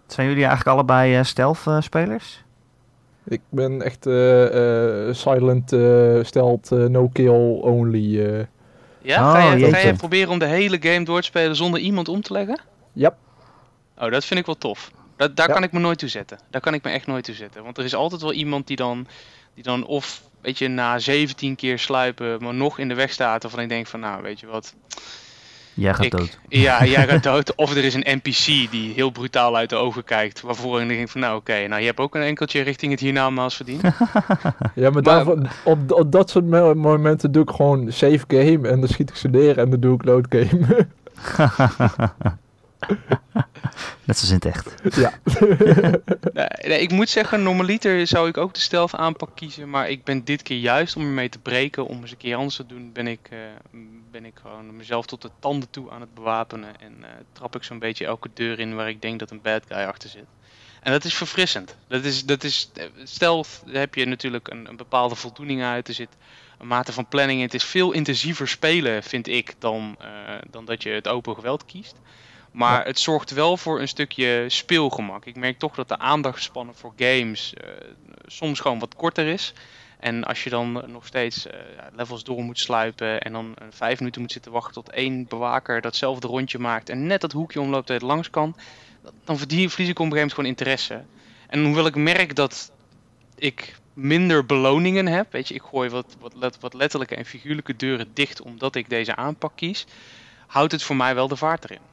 S1: Zijn jullie eigenlijk allebei eh, stealth-spelers?
S2: Ik ben echt eh, eh, silent, eh stelt, eh, no kill only. eh.
S3: Ja,
S1: Oh,
S3: ga, je, ga je proberen om de hele game door te spelen zonder iemand om te leggen?
S2: Ja.
S3: Oh, dat vind ik wel tof. Dat, daar
S2: Ja.
S3: kan ik me nooit toe zetten. Daar kan ik me echt nooit toe zetten. Want er is altijd wel iemand die dan, die dan of, weet je, na 17 keer sluipen, maar nog in de weg staat. Waarvan ik denk van, nou, weet je wat.
S1: Jij gaat
S3: ik,
S1: dood.
S3: Ja, jij gaat dood. Of er is een NPC die heel brutaal uit de ogen kijkt. Waarvoor ik denk van, nou oké, nou je hebt ook een enkeltje richting het hiernamaals verdiend.
S2: Ja, maar,
S3: Maar-
S2: daarvoor, op, op dat soort mo- momenten doe ik gewoon save game en dan schiet ik ze neer en dan doe ik load game.
S1: Net zoals in het echt.
S2: ja.
S3: Nee, nee, ik moet zeggen, normaliter zou ik ook de stealth aanpak kiezen. Maar ik ben dit keer juist om ermee te breken, om eens een keer anders te doen, ben ik, eh, ben ik gewoon mezelf tot de tanden toe aan het bewapenen. En eh, trap ik zo'n beetje elke deur in waar ik denk dat een bad guy achter zit. En dat is verfrissend. Dat is, dat is, eh, stealth daar heb je natuurlijk een, een bepaalde voldoening uit. Er zit een mate van planning in. Het is veel intensiever spelen, vind ik, dan, eh, dan dat je het open geweld kiest. Maar
S2: Ja.
S3: het zorgt wel voor een stukje speelgemak. Ik merk toch dat de aandachtspannen voor games eh, soms gewoon wat korter is. En als je dan nog steeds eh, levels door moet sluipen en dan eh, vijf minuten moet zitten wachten tot één bewaker datzelfde rondje maakt en net dat hoekje omloopt dat het langs kan, dan verlies ik op een gegeven moment gewoon interesse. En hoewel ik merk dat ik minder beloningen heb, weet je, ik gooi wat, wat, wat letterlijke en figuurlijke deuren dicht omdat ik deze aanpak kies, houdt het voor mij wel de vaart erin.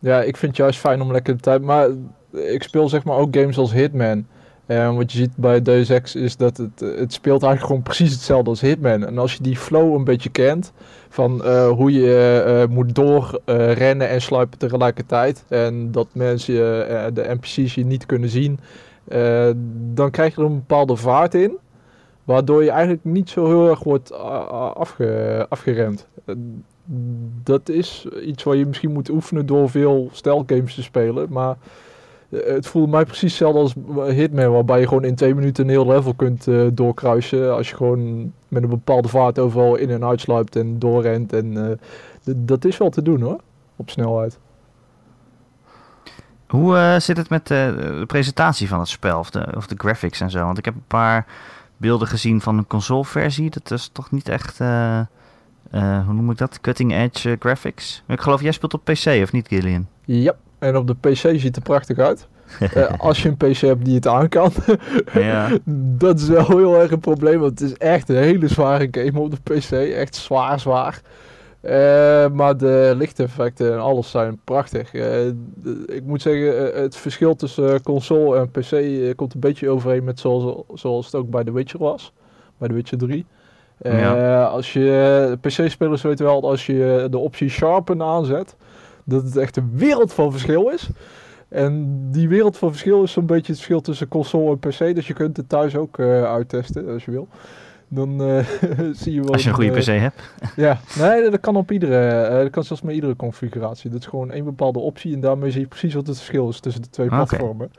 S2: Ja, ik vind het juist fijn om lekker de tijd. Maar ik speel zeg maar ook games als Hitman. En wat je ziet bij Deus Ex is dat het, eh, het speelt eigenlijk gewoon precies hetzelfde als Hitman. En als je die flow een beetje kent, van eh, hoe je eh, moet doorrennen rennen en sluipen tegelijkertijd. En dat mensen, eh, de NPC's je niet kunnen zien. eh, dan krijg je er een bepaalde vaart in. Waardoor je eigenlijk niet zo heel erg wordt ah, afge, afgeremd. Eh, dat is iets waar je misschien moet oefenen door veel stelgames te spelen. Maar eh, het voelde mij precies hetzelfde als Hitman, waarbij je gewoon in twee minuten een heel level kunt eh, doorkruisen. Als je gewoon met een bepaalde vaart overal in en uitsluipt en doorrent. En eh, dat is wel te doen hoor, op snelheid.
S1: Hoe eh, zit het met eh, de presentatie van het spel of de, of de graphics en zo? Want ik heb een paar beelden gezien van een consoleversie. Dat is toch niet echt, eh, eh, hoe noem ik dat? Cutting edge eh, graphics. Ik geloof jij speelt op PC of niet, Gillian?
S2: Ja, en op de PC ziet het er prachtig uit. Als je een PC hebt die het aan kan.
S1: ja.
S2: dat is wel heel erg een probleem, want het is echt een hele zware game op de PC. Echt zwaar, zwaar. Eh, maar de lichteffecten en alles zijn prachtig. Eh, ik moet zeggen, eh, het verschil tussen console en PC komt een beetje overeen met zoals, zoals het ook bij The Witcher was. Bij The Witcher 3. Eh,
S1: Ja.
S2: Als je PC-spelers weten wel, dat als je de optie Sharpen aanzet, dat het echt een wereld van verschil is. En die wereld van verschil is zo'n beetje het verschil tussen console en PC. Dus je kunt het thuis ook uittesten als je wil. Dan eh, zie je wel.
S1: Als je een goede
S2: eh,
S1: PC hebt.
S2: Ja, nee, dat kan op iedere. eh, dat kan zelfs met iedere configuratie. Dat is gewoon één bepaalde optie. En daarmee zie je precies wat het verschil is tussen de twee
S1: Oké.
S2: platformen.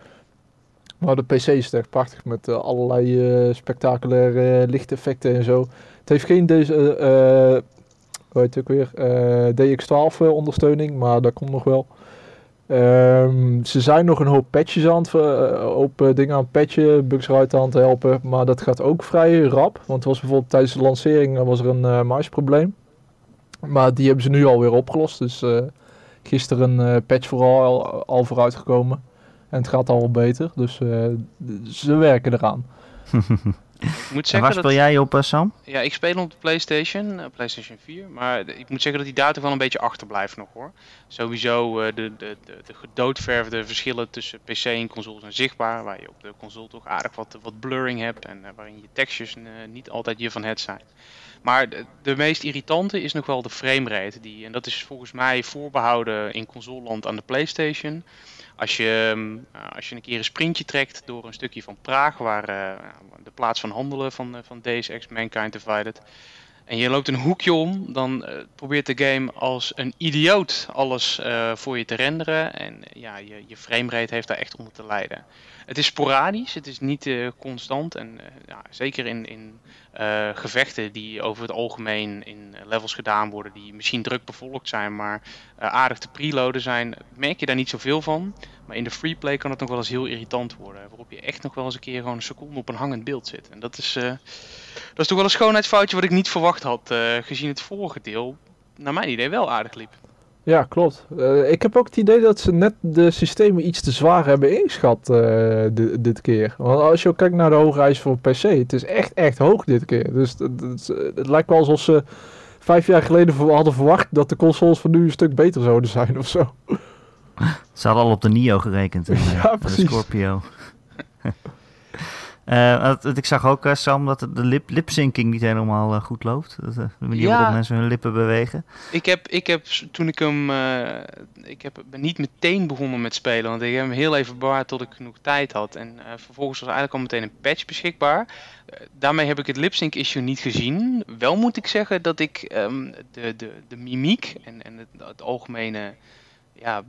S2: Maar de PC is echt prachtig met allerlei spectaculaire lichteffecten en zo. Het heeft geen deze. hoe heet het ook weer? eh, DX12 eh, ondersteuning, maar dat komt nog wel. Ehm, ze zijn nog een hoop patches aan het, eh, hoop eh, dingen aan het patchen, bugs eruit aan het helpen, maar dat gaat ook vrij rap. Want er was bijvoorbeeld tijdens de lancering eh, was er een eh muisprobleem. Maar die hebben ze nu alweer opgelost. Dus gisteren een patch vooral al, al vooruit gekomen. En het gaat al beter. Dus ze werken eraan.
S3: Ik moet
S1: En
S3: zeggen
S1: waar
S3: dat,
S1: speel jij op, eh, Sam?
S3: Ja, ik speel op de PlayStation, eh, PlayStation 4. Maar de- ik moet zeggen dat die toch wel een beetje achterblijft nog hoor. Sowieso eh, de, de, de, de gedoodverfde verschillen tussen PC en console zijn zichtbaar. Waar je op de console toch aardig wat, wat blurring hebt. En waarin je textures niet altijd je van het zijn. Maar de, de meest irritante is nog wel de framerate. Die, en dat is volgens mij voorbehouden in consoleland aan de PlayStation. Als je, ehm, eh, als je een keer een sprintje trekt door een stukje van Praag, waar eh, de plaats van handelen van, eh, van Deus Ex Mankind Divided. En je loopt een hoekje om, dan eh, probeert de game als een idioot alles voor je te renderen. En ja, je, je framerate heeft daar echt onder te lijden. Het is sporadisch, het is niet eh, constant. En eh, ja, zeker in, in eh, gevechten die over het algemeen in levels gedaan worden, die misschien druk bevolkt zijn, maar aardig te preloaden zijn, merk je daar niet zoveel van. Maar in de freeplay kan het nog wel eens heel irritant worden. Waarop je echt nog wel eens een keer gewoon een seconde op een hangend beeld zit. En dat is, dat is toch wel een schoonheidsfoutje wat ik niet verwacht had. gezien het vorige deel, naar mijn idee, wel aardig liep.
S2: Ja, klopt. Eh, ik heb ook het idee dat ze net de systemen iets te zwaar hebben ingeschat eh, di- dit keer. Want als je ook kijkt naar de hoge eisen voor PC, het is echt, echt hoog dit keer. Dus het, het, het lijkt wel alsof ze vijf jaar geleden hadden verwacht dat de consoles van nu een stuk beter zouden zijn of zo.
S1: Ze hadden al op de Nio gerekend. En, eh,
S2: Ja,
S1: de
S2: precies.
S1: Scorpio. Eh, ik zag ook, eh, Sam, dat de lip, lipsyncing niet helemaal eh, goed loopt. Dat, de manier
S3: Ja.
S1: waarop mensen hun lippen bewegen.
S3: Ik heb, ik heb toen ik hem. eh, ik heb, ben niet meteen begonnen met spelen. Want ik heb hem heel even bewaard tot ik genoeg tijd had. En eh, vervolgens was er eigenlijk al meteen een patch beschikbaar. Daarmee heb ik het lipsync issue niet gezien. Wel moet ik zeggen dat ik ehm, de, de, de mimiek en, en het, het algemene. Ja,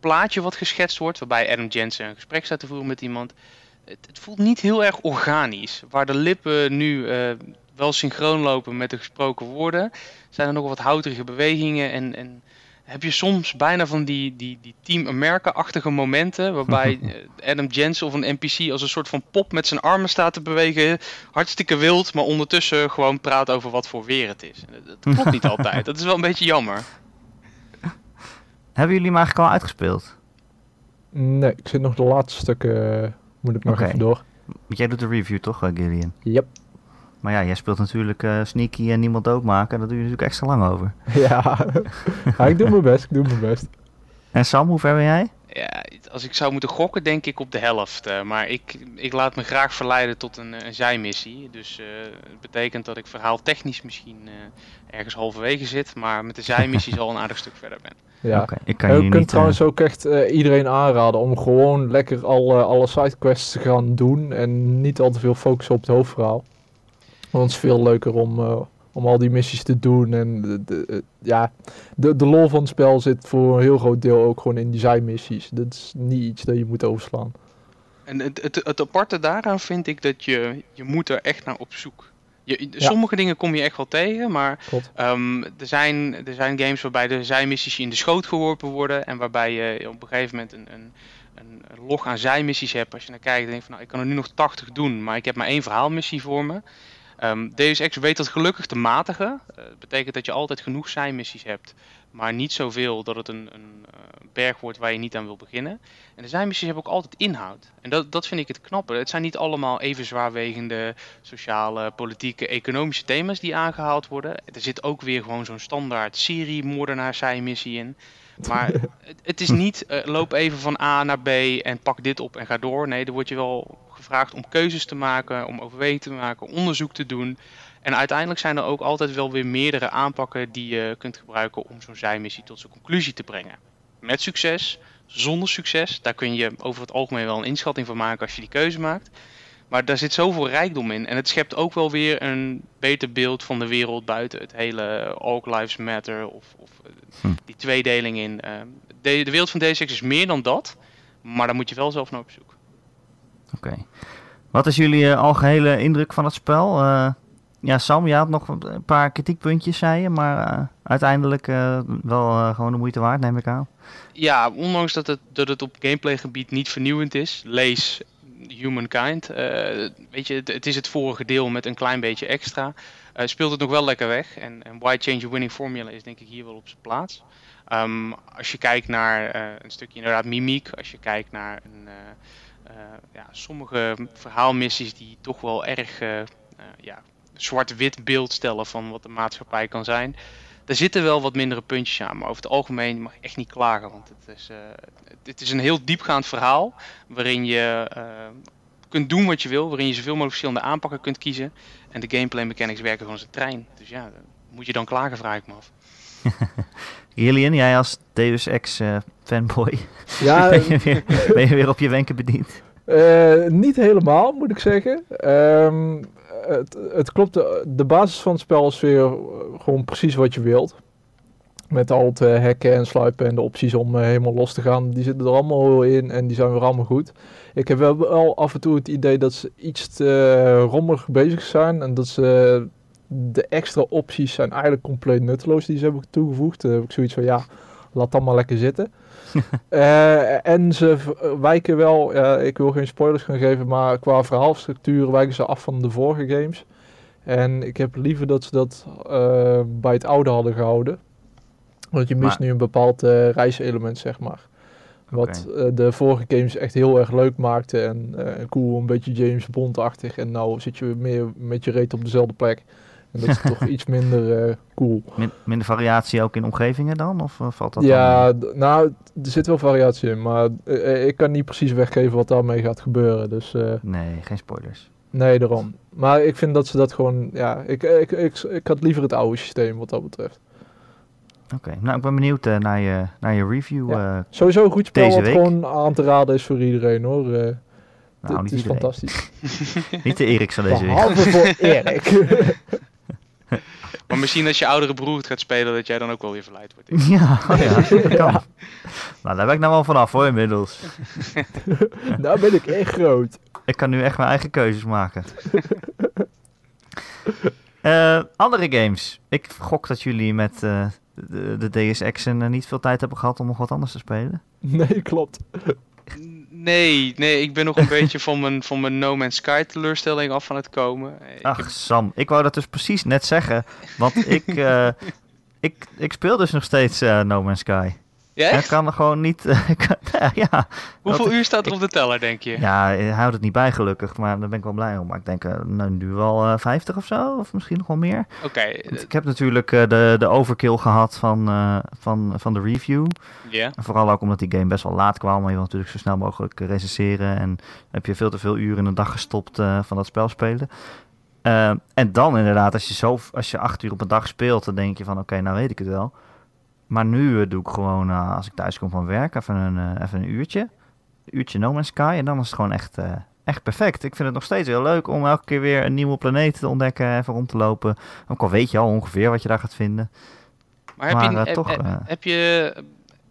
S3: plaatje wat geschetst wordt. Waarbij Adam Jensen een gesprek staat te voeren met iemand. Het, het voelt niet heel erg organisch. Waar de lippen nu eh, wel synchroon lopen met de gesproken woorden zijn er nog wat houterige bewegingen en, en heb je soms bijna van die, die, die Team America-achtige momenten. Waarbij eh, Adam Jensen of een NPC als een soort van pop met zijn armen staat te bewegen. Hartstikke wild, maar ondertussen gewoon praat over wat voor weer het is. En Dat, dat klopt niet altijd. Dat is wel een beetje jammer.
S1: Hebben jullie hem eigenlijk al uitgespeeld?
S2: Nee, ik zit nog de laatste stukken, eh, moet ik nog even door.
S1: Want jij doet de review toch, eh, Gillian?
S2: Yep.
S1: Maar ja, jij speelt natuurlijk eh, Sneaky en niemand doodmaken. Daar doe je natuurlijk extra lang over.
S2: Ja. ja, ik doe mijn best, ik doe mijn best.
S1: En Sam, hoe ver ben jij?
S3: Ja, als ik zou moeten gokken, denk ik op de helft. eh, maar ik, ik laat me graag verleiden tot een, een zijmissie. Dus eh, het betekent dat ik verhaal technisch misschien eh, ergens halverwege zit. Maar met de zijmissies al een aardig stuk verder ben.
S2: Ja.
S1: Oké, ik kan je
S2: kunt
S1: niet...
S2: trouwens ook echt eh, iedereen aanraden om gewoon lekker alle, alle sidequests te gaan doen en niet al te veel focussen op het hoofdverhaal. Want het is veel leuker om, eh, om al die missies te doen en de, de, eh, ja, de, de lol van het spel zit voor een heel groot deel ook gewoon in die zijmissies. Dat is niet iets dat je moet overslaan.
S3: En het, het, het aparte daaraan vind ik dat je, je moet er echt naar op zoek. Je,
S2: Ja.
S3: Sommige dingen kom je echt wel tegen, maar ehm, er, zijn, er zijn games waarbij de zijmissies je in de schoot geworpen worden. En waarbij je op een gegeven moment een, een, een log aan zijmissies hebt. Als je naar kijkt en denkt van nou, ik kan er nu nog 80 doen, maar ik heb maar één verhaalmissie voor me. Ehm Deus Ex weet dat gelukkig te matigen. Eh, Dat betekent dat je altijd genoeg zijmissies hebt, maar niet zoveel dat het een, een eh, berg wordt waar je niet aan wil beginnen. En de zijmissies hebben ook altijd inhoud. En dat, dat vind ik het knappe. Het zijn niet allemaal even zwaarwegende sociale, politieke, economische thema's die aangehaald worden. Er zit ook weer gewoon zo'n standaard serie-moordenaar zijmissie in. Maar het, het is niet eh, loop even van A naar B en pak dit op en ga door. Nee, er wordt je wel gevraagd om keuzes te maken, om overwegingen te maken, onderzoek te doen. En uiteindelijk zijn er ook altijd wel weer meerdere aanpakken die je kunt gebruiken om zo'n zijmissie tot zijn conclusie te brengen. Met succes, zonder succes, daar kun je over het algemeen wel een inschatting van maken als je die keuze maakt. Maar daar zit zoveel rijkdom in. En het schept ook wel weer een beter beeld van de wereld buiten het hele All Lives Matter of, of eh,
S1: Hm.
S3: die tweedeling in. eh, de, de wereld van DSX is meer dan dat, maar daar moet je wel zelf naar op zoek.
S1: Oké. Wat is jullie eh, algehele indruk van het spel? Eh, ja, Sam, je had nog een paar kritiekpuntjes, zei je. Maar eh, uiteindelijk wel gewoon de moeite waard, neem ik aan.
S3: Ja, ondanks dat het, dat het op gameplaygebied niet vernieuwend is, lees Humankind. weet je, het, is het vorige deel met een klein beetje extra. Speelt het nog wel lekker weg. En, en Why Change Winning Formula is denk ik hier wel op zijn plaats. Ehm, als je kijkt naar een stukje inderdaad mimiek, als je kijkt naar een, ja, sommige verhaalmissies die toch wel erg eh, eh, ja, zwart-wit beeld stellen van wat de maatschappij kan zijn. Er zitten wel wat mindere puntjes aan, maar over het algemeen mag je echt niet klagen. Want het is, eh, het- is een heel diepgaand verhaal waarin je eh, kunt doen wat je wil, waarin je zoveel mogelijk verschillende aanpakken kunt kiezen. En de gameplay mechanics werken gewoon als een trein. Dus ja, moet je dan klagen, vraag ik me af.
S1: Gillian, jij als Deus Ex eh, fanboy,
S2: Ja,
S1: ben, je weer, ben je weer op je wenken bediend?
S2: Eh, niet helemaal, moet ik zeggen. Ehm, het, het klopt, de, de basis van het spel is weer eh, gewoon precies wat je wilt. Met al het eh, hacken en sluipen en de opties om eh, helemaal los te gaan. Die zitten er allemaal in en die zijn weer allemaal goed. Ik heb wel, af en toe het idee dat ze iets te eh, rommelig bezig zijn. En dat ze de extra opties zijn eigenlijk compleet nutteloos die ze hebben toegevoegd. Heb ik zoiets van ja, laat dat maar lekker zitten. Eh, en ze wijken wel, ik wil geen spoilers gaan geven, maar qua verhaalstructuur wijken ze af van de vorige games. En ik heb liever dat ze dat eh, bij het oude hadden gehouden. Want je mist
S1: Maar-
S2: nu een bepaald eh, reiselement, zeg maar. Wat de vorige games echt heel erg leuk maakte en cool, een beetje James Bond-achtig. En nou zit je meer met je reet op dezelfde plek. En dat is toch iets minder eh, cool.
S1: Min- minder variatie ook in omgevingen dan? Of eh, valt dat
S2: Ja, nou, er zit wel variatie in, maar eh, ik kan niet precies weggeven wat daarmee gaat gebeuren. Dus
S1: Nee, geen spoilers.
S2: nee, daarom. Maar ik vind dat ze dat gewoon, ja, ik, ik, ik, ik had liever het oude systeem wat dat betreft.
S1: Oké, nou ik ben benieuwd naar, je, naar je review.
S2: Ja. Sowieso een goed spel
S1: Deze
S2: wat
S1: week?
S2: gewoon aan te raden is voor iedereen hoor.
S1: Nou,
S2: het is
S1: iedereen.
S2: fantastisch.
S1: Niet de Eriks van deze week.
S2: Behalve voor Erik.
S3: Maar misschien als je oudere broer het gaat spelen, dat jij dan ook wel weer verleid wordt.
S1: Ja, oh ja, dat kan.
S2: Ja.
S1: Nou, daar ben ik nou wel vanaf hoor inmiddels.
S2: nou ben ik echt groot.
S1: Ik kan nu echt mijn eigen keuzes maken. Eh, andere games. Ik gok dat jullie met eh, de, de DSX'en eh, niet veel tijd hebben gehad om nog wat anders te spelen.
S2: Nee, klopt.
S3: Nee, nee, ik ben nog een beetje van mijn, van mijn No Man's Sky teleurstelling af van het komen. Ik
S1: Ach,
S3: heb-
S1: Sam, ik wou dat dus precies net zeggen. Want ik, eh, ik, ik speel dus nog steeds eh, No Man's Sky.
S3: Ja,
S1: kan er gewoon niet... eh, kan- ja,
S3: Hoeveel
S1: dat-
S3: uur staat er op de teller, denk je?
S1: ja, hij houdt het niet bij gelukkig, maar daar ben ik wel blij om. Maar ik denk eh, nou, nu wel eh 50 of zo, of misschien nog wel meer.
S3: Oké,
S1: ik heb natuurlijk de, de overkill gehad van, van, van de review.
S3: ja.
S1: Vooral ook omdat die game best wel laat kwam. Maar je wil natuurlijk zo snel mogelijk recenseren. En heb je veel te veel uren in een dag gestopt van dat spel spelen. En dan inderdaad, als je, zo, als je acht uur op een dag speelt, dan denk je van oké, nou weet ik het wel. Maar nu eh, doe ik gewoon, eh, als ik thuis kom van werk, even een, eh, even een uurtje. Een uurtje No Man's Sky. En dan is het gewoon echt, echt perfect. Ik vind het nog steeds heel leuk om elke keer weer een nieuwe planeet te ontdekken. Even rond te lopen. Ook al weet je al ongeveer wat je daar gaat vinden.
S3: Maar heb, je, heb,
S1: toch,
S3: heb, je,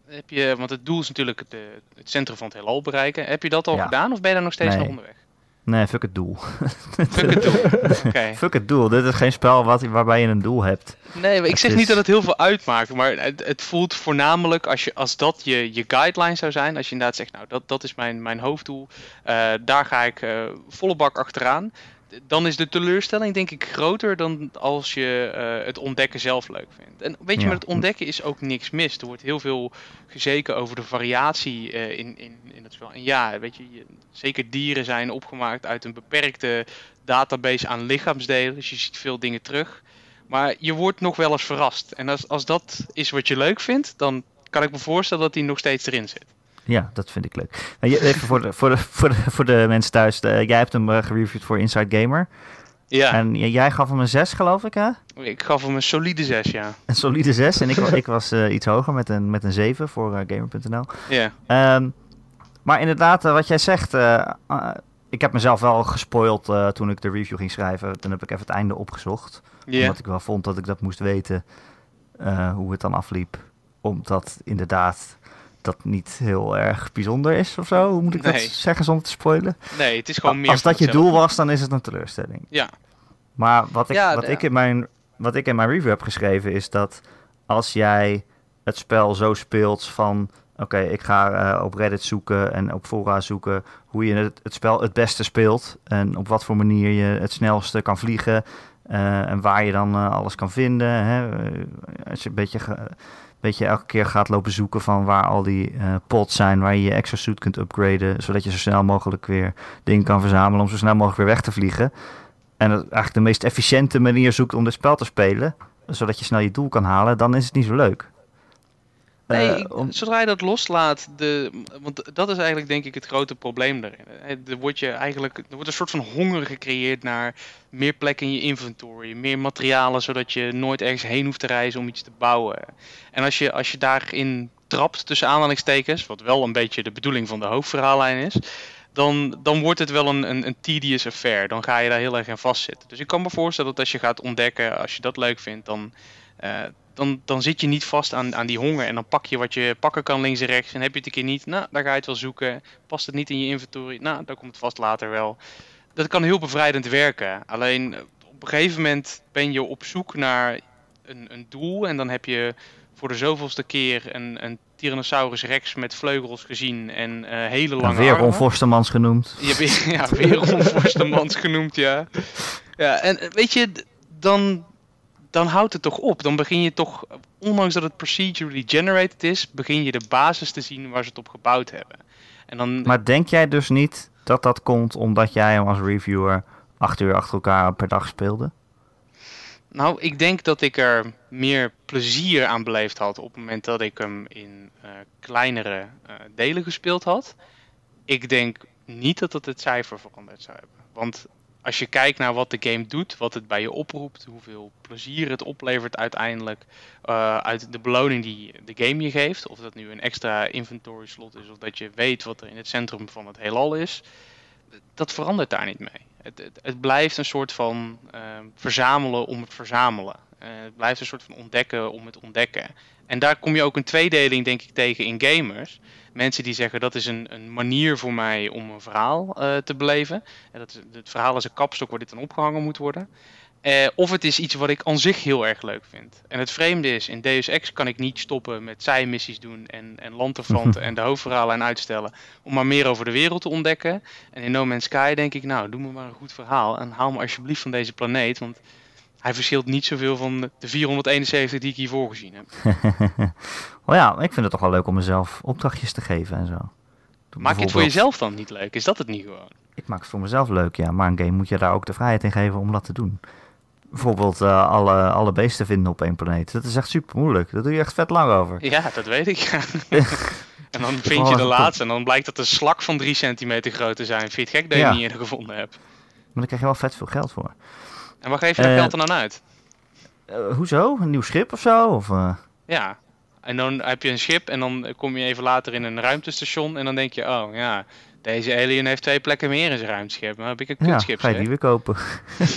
S3: heb je, want het doel is natuurlijk het, het centrum van het heelal bereiken. Heb je dat al
S1: Ja.
S3: gedaan of ben je daar nog steeds
S1: Nee.
S3: onderweg?
S1: Nee, fuck het doel.
S3: Fuck het doel.
S1: Fuck het doel. Dit is geen spel wat, waarbij je een doel hebt.
S3: Nee, maar ik zeg
S1: is-
S3: niet dat het heel veel uitmaakt, maar het, het voelt voornamelijk als, je, als dat je, je guideline zou zijn. Als je inderdaad zegt, nou dat, dat is mijn, mijn hoofddoel, eh, daar ga ik eh, volle bak achteraan. Dan is de teleurstelling denk ik groter dan als je eh, het ontdekken zelf leuk vindt. En weet je,
S1: Ja.
S3: met het ontdekken is ook niks mis. Er wordt heel veel gezeken over de variatie eh, in, in, in het spel. En ja, weet je, je- zeker dieren zijn opgemaakt uit een beperkte database aan lichaamsdelen. Dus je ziet veel dingen terug. Maar je wordt nog wel eens verrast. En als, als dat is wat je leuk vindt, dan kan ik me voorstellen dat die nog steeds erin zit.
S1: Ja, dat vind ik leuk. Nou, Even voor de, voor de, voor de, voor de mensen thuis. eh, jij hebt hem eh, gereviewd voor Inside Gamer.
S3: Ja,
S1: En jij gaf hem een 6, geloof ik, hè?
S3: ik gaf hem een solide 6, ja.
S1: Een solide 6. En ik, ik was eh, iets hoger met een, met een 7 voor Gamer.nl.
S3: Ja,
S1: Ehm, maar inderdaad, wat jij zegt. eh, ik heb mezelf wel gespoild toen ik de review ging schrijven. Toen heb ik even het einde opgezocht.
S3: ja.
S1: Omdat ik wel vond dat ik dat moest weten. hoe het dan afliep. Omdat inderdaad dat niet heel erg bijzonder is of zo. Hoe moet ik dat zeggen zonder te spoilen?
S3: Nee, het is gewoon meer
S1: Als dat je doel was, dan is het een teleurstelling.
S3: Ja.
S1: Maar wat ik,
S3: Ja,
S1: wat, ik in mijn, wat ik in mijn review heb geschreven is dat als jij het spel zo speelt van... Oké, ik ga eh, op Reddit zoeken en op fora zoeken hoe je het, het spel het beste speelt. En op wat voor manier je het snelste kan vliegen. eh, en waar je dan eh, alles kan vinden. Hè. Als je een beetje, een beetje elke keer gaat lopen zoeken van waar al die eh pods zijn. Waar je je exosuit kunt upgraden. Zodat je zo snel mogelijk weer dingen kan verzamelen om zo snel mogelijk weer weg te vliegen. En dat eigenlijk de meest efficiënte manier zoekt om dit spel te spelen, zodat je snel je doel kan halen, dan is het niet zo leuk.
S3: Nee,
S1: Eh,
S3: ik- zodra je dat loslaat, de, want dat is eigenlijk denk ik het grote probleem daarin. Er wordt, je eigenlijk, er wordt een soort van honger gecreëerd naar meer plek in je inventory, meer materialen, zodat je nooit ergens heen hoeft te reizen om iets te bouwen. En als je, als je daarin trapt, tussen aanhalingstekens, wat wel een beetje de bedoeling van de hoofdverhaallijn is, dan, dan wordt het wel een, een, een tedious affair. Dan ga je daar heel erg in vastzitten. Dus ik kan me voorstellen dat als je gaat ontdekken, als je dat leuk vindt, dan, eh, dan, dan zit je niet vast aan, aan die honger. En dan pak je wat je pakken kan links en rechts. En heb je het een keer niet, nou, dan ga je het wel zoeken. Past het niet in je inventory, nou, dan komt het vast later wel. Dat kan heel bevrijdend werken. Alleen eh, op een gegeven moment ben je op zoek naar een, een doel. En dan heb je voor de zoveelste keer een, een Tyrannosaurus Rex met vleugels gezien. En eh, hele lange
S1: weer Forstemans genoemd.
S3: Je ja, weer Ron Forstemans genoemd, ja. Ja, en eh, weet je, dan, dan houdt het toch op. Dan begin je toch, ondanks dat het procedurally generated is, begin je de basis te zien waar ze het op gebouwd hebben. En dan,
S1: Maar denk jij dus niet dat dat komt omdat jij hem als reviewer acht uur achter elkaar per dag speelde?
S3: nou, ik denk dat ik er meer plezier aan beleefd had op het moment dat ik hem in eh, kleinere eh, delen gespeeld had. Ik denk niet dat het het cijfer veranderd zou hebben. Want als je kijkt naar wat de game doet, wat het bij je oproept, hoeveel plezier het oplevert uiteindelijk eh, uit de beloning die de game je geeft, of dat nu een extra inventory slot is of dat je weet wat er in het centrum van het heelal is, dat verandert daar niet mee. Het, het, blijft een soort van eh, verzamelen om het verzamelen. Eh, het blijft een soort van ontdekken om het ontdekken. En daar kom je ook een tweedeling, denk ik, tegen in gamers. Mensen die zeggen dat is een, een manier voor mij om een verhaal eh, te beleven. En dat het verhaal is een kapstok waar dit aan opgehangen moet worden. Eh, of het is iets wat ik aan zich heel erg leuk vind. En het vreemde is, in Deus Ex kan ik niet stoppen met zijmissies doen en, en landterfanten en de hoofdverhalen uitstellen. Om maar meer over de wereld te ontdekken. En in No Man's Sky denk ik, nou, doe me maar een goed verhaal. En haal me alsjeblieft van deze planeet. Want hij verschilt niet zoveel van de 471 die ik hiervoor gezien heb.
S1: oh ja, ik vind het toch wel leuk om mezelf opdrachtjes te geven en zo. Doe
S3: Maak je het voor jezelf dan niet leuk? Is dat het niet gewoon?
S1: Ik maak het voor mezelf leuk, ja. Maar een game moet je daar ook de vrijheid in geven om dat te doen. Bijvoorbeeld eh, alle, alle beesten vinden op één planeet. Dat is echt super moeilijk. Daar doe je echt vet lang over.
S3: Ja, dat weet ik. en dan vind je de laatste en dan blijkt dat de slak van 3 centimeter groot te zijn. Vind je het gek dat je
S1: Ja.
S3: hem niet eerder gevonden hebt?
S1: Maar dan krijg je wel vet veel geld voor.
S3: En waar geef je dat
S1: Eh,
S3: geld dan aan uit?
S1: Eh, hoezo? Een nieuw schip of zo? Of, eh,
S3: Ja. En dan heb je een schip en dan kom je even later in een ruimtestation en dan denk je, oh ja, deze alien heeft twee plekken meer in zijn ruimteschip. Maar heb ik een
S1: ja,
S3: kutschip
S1: ga je die weer kopen.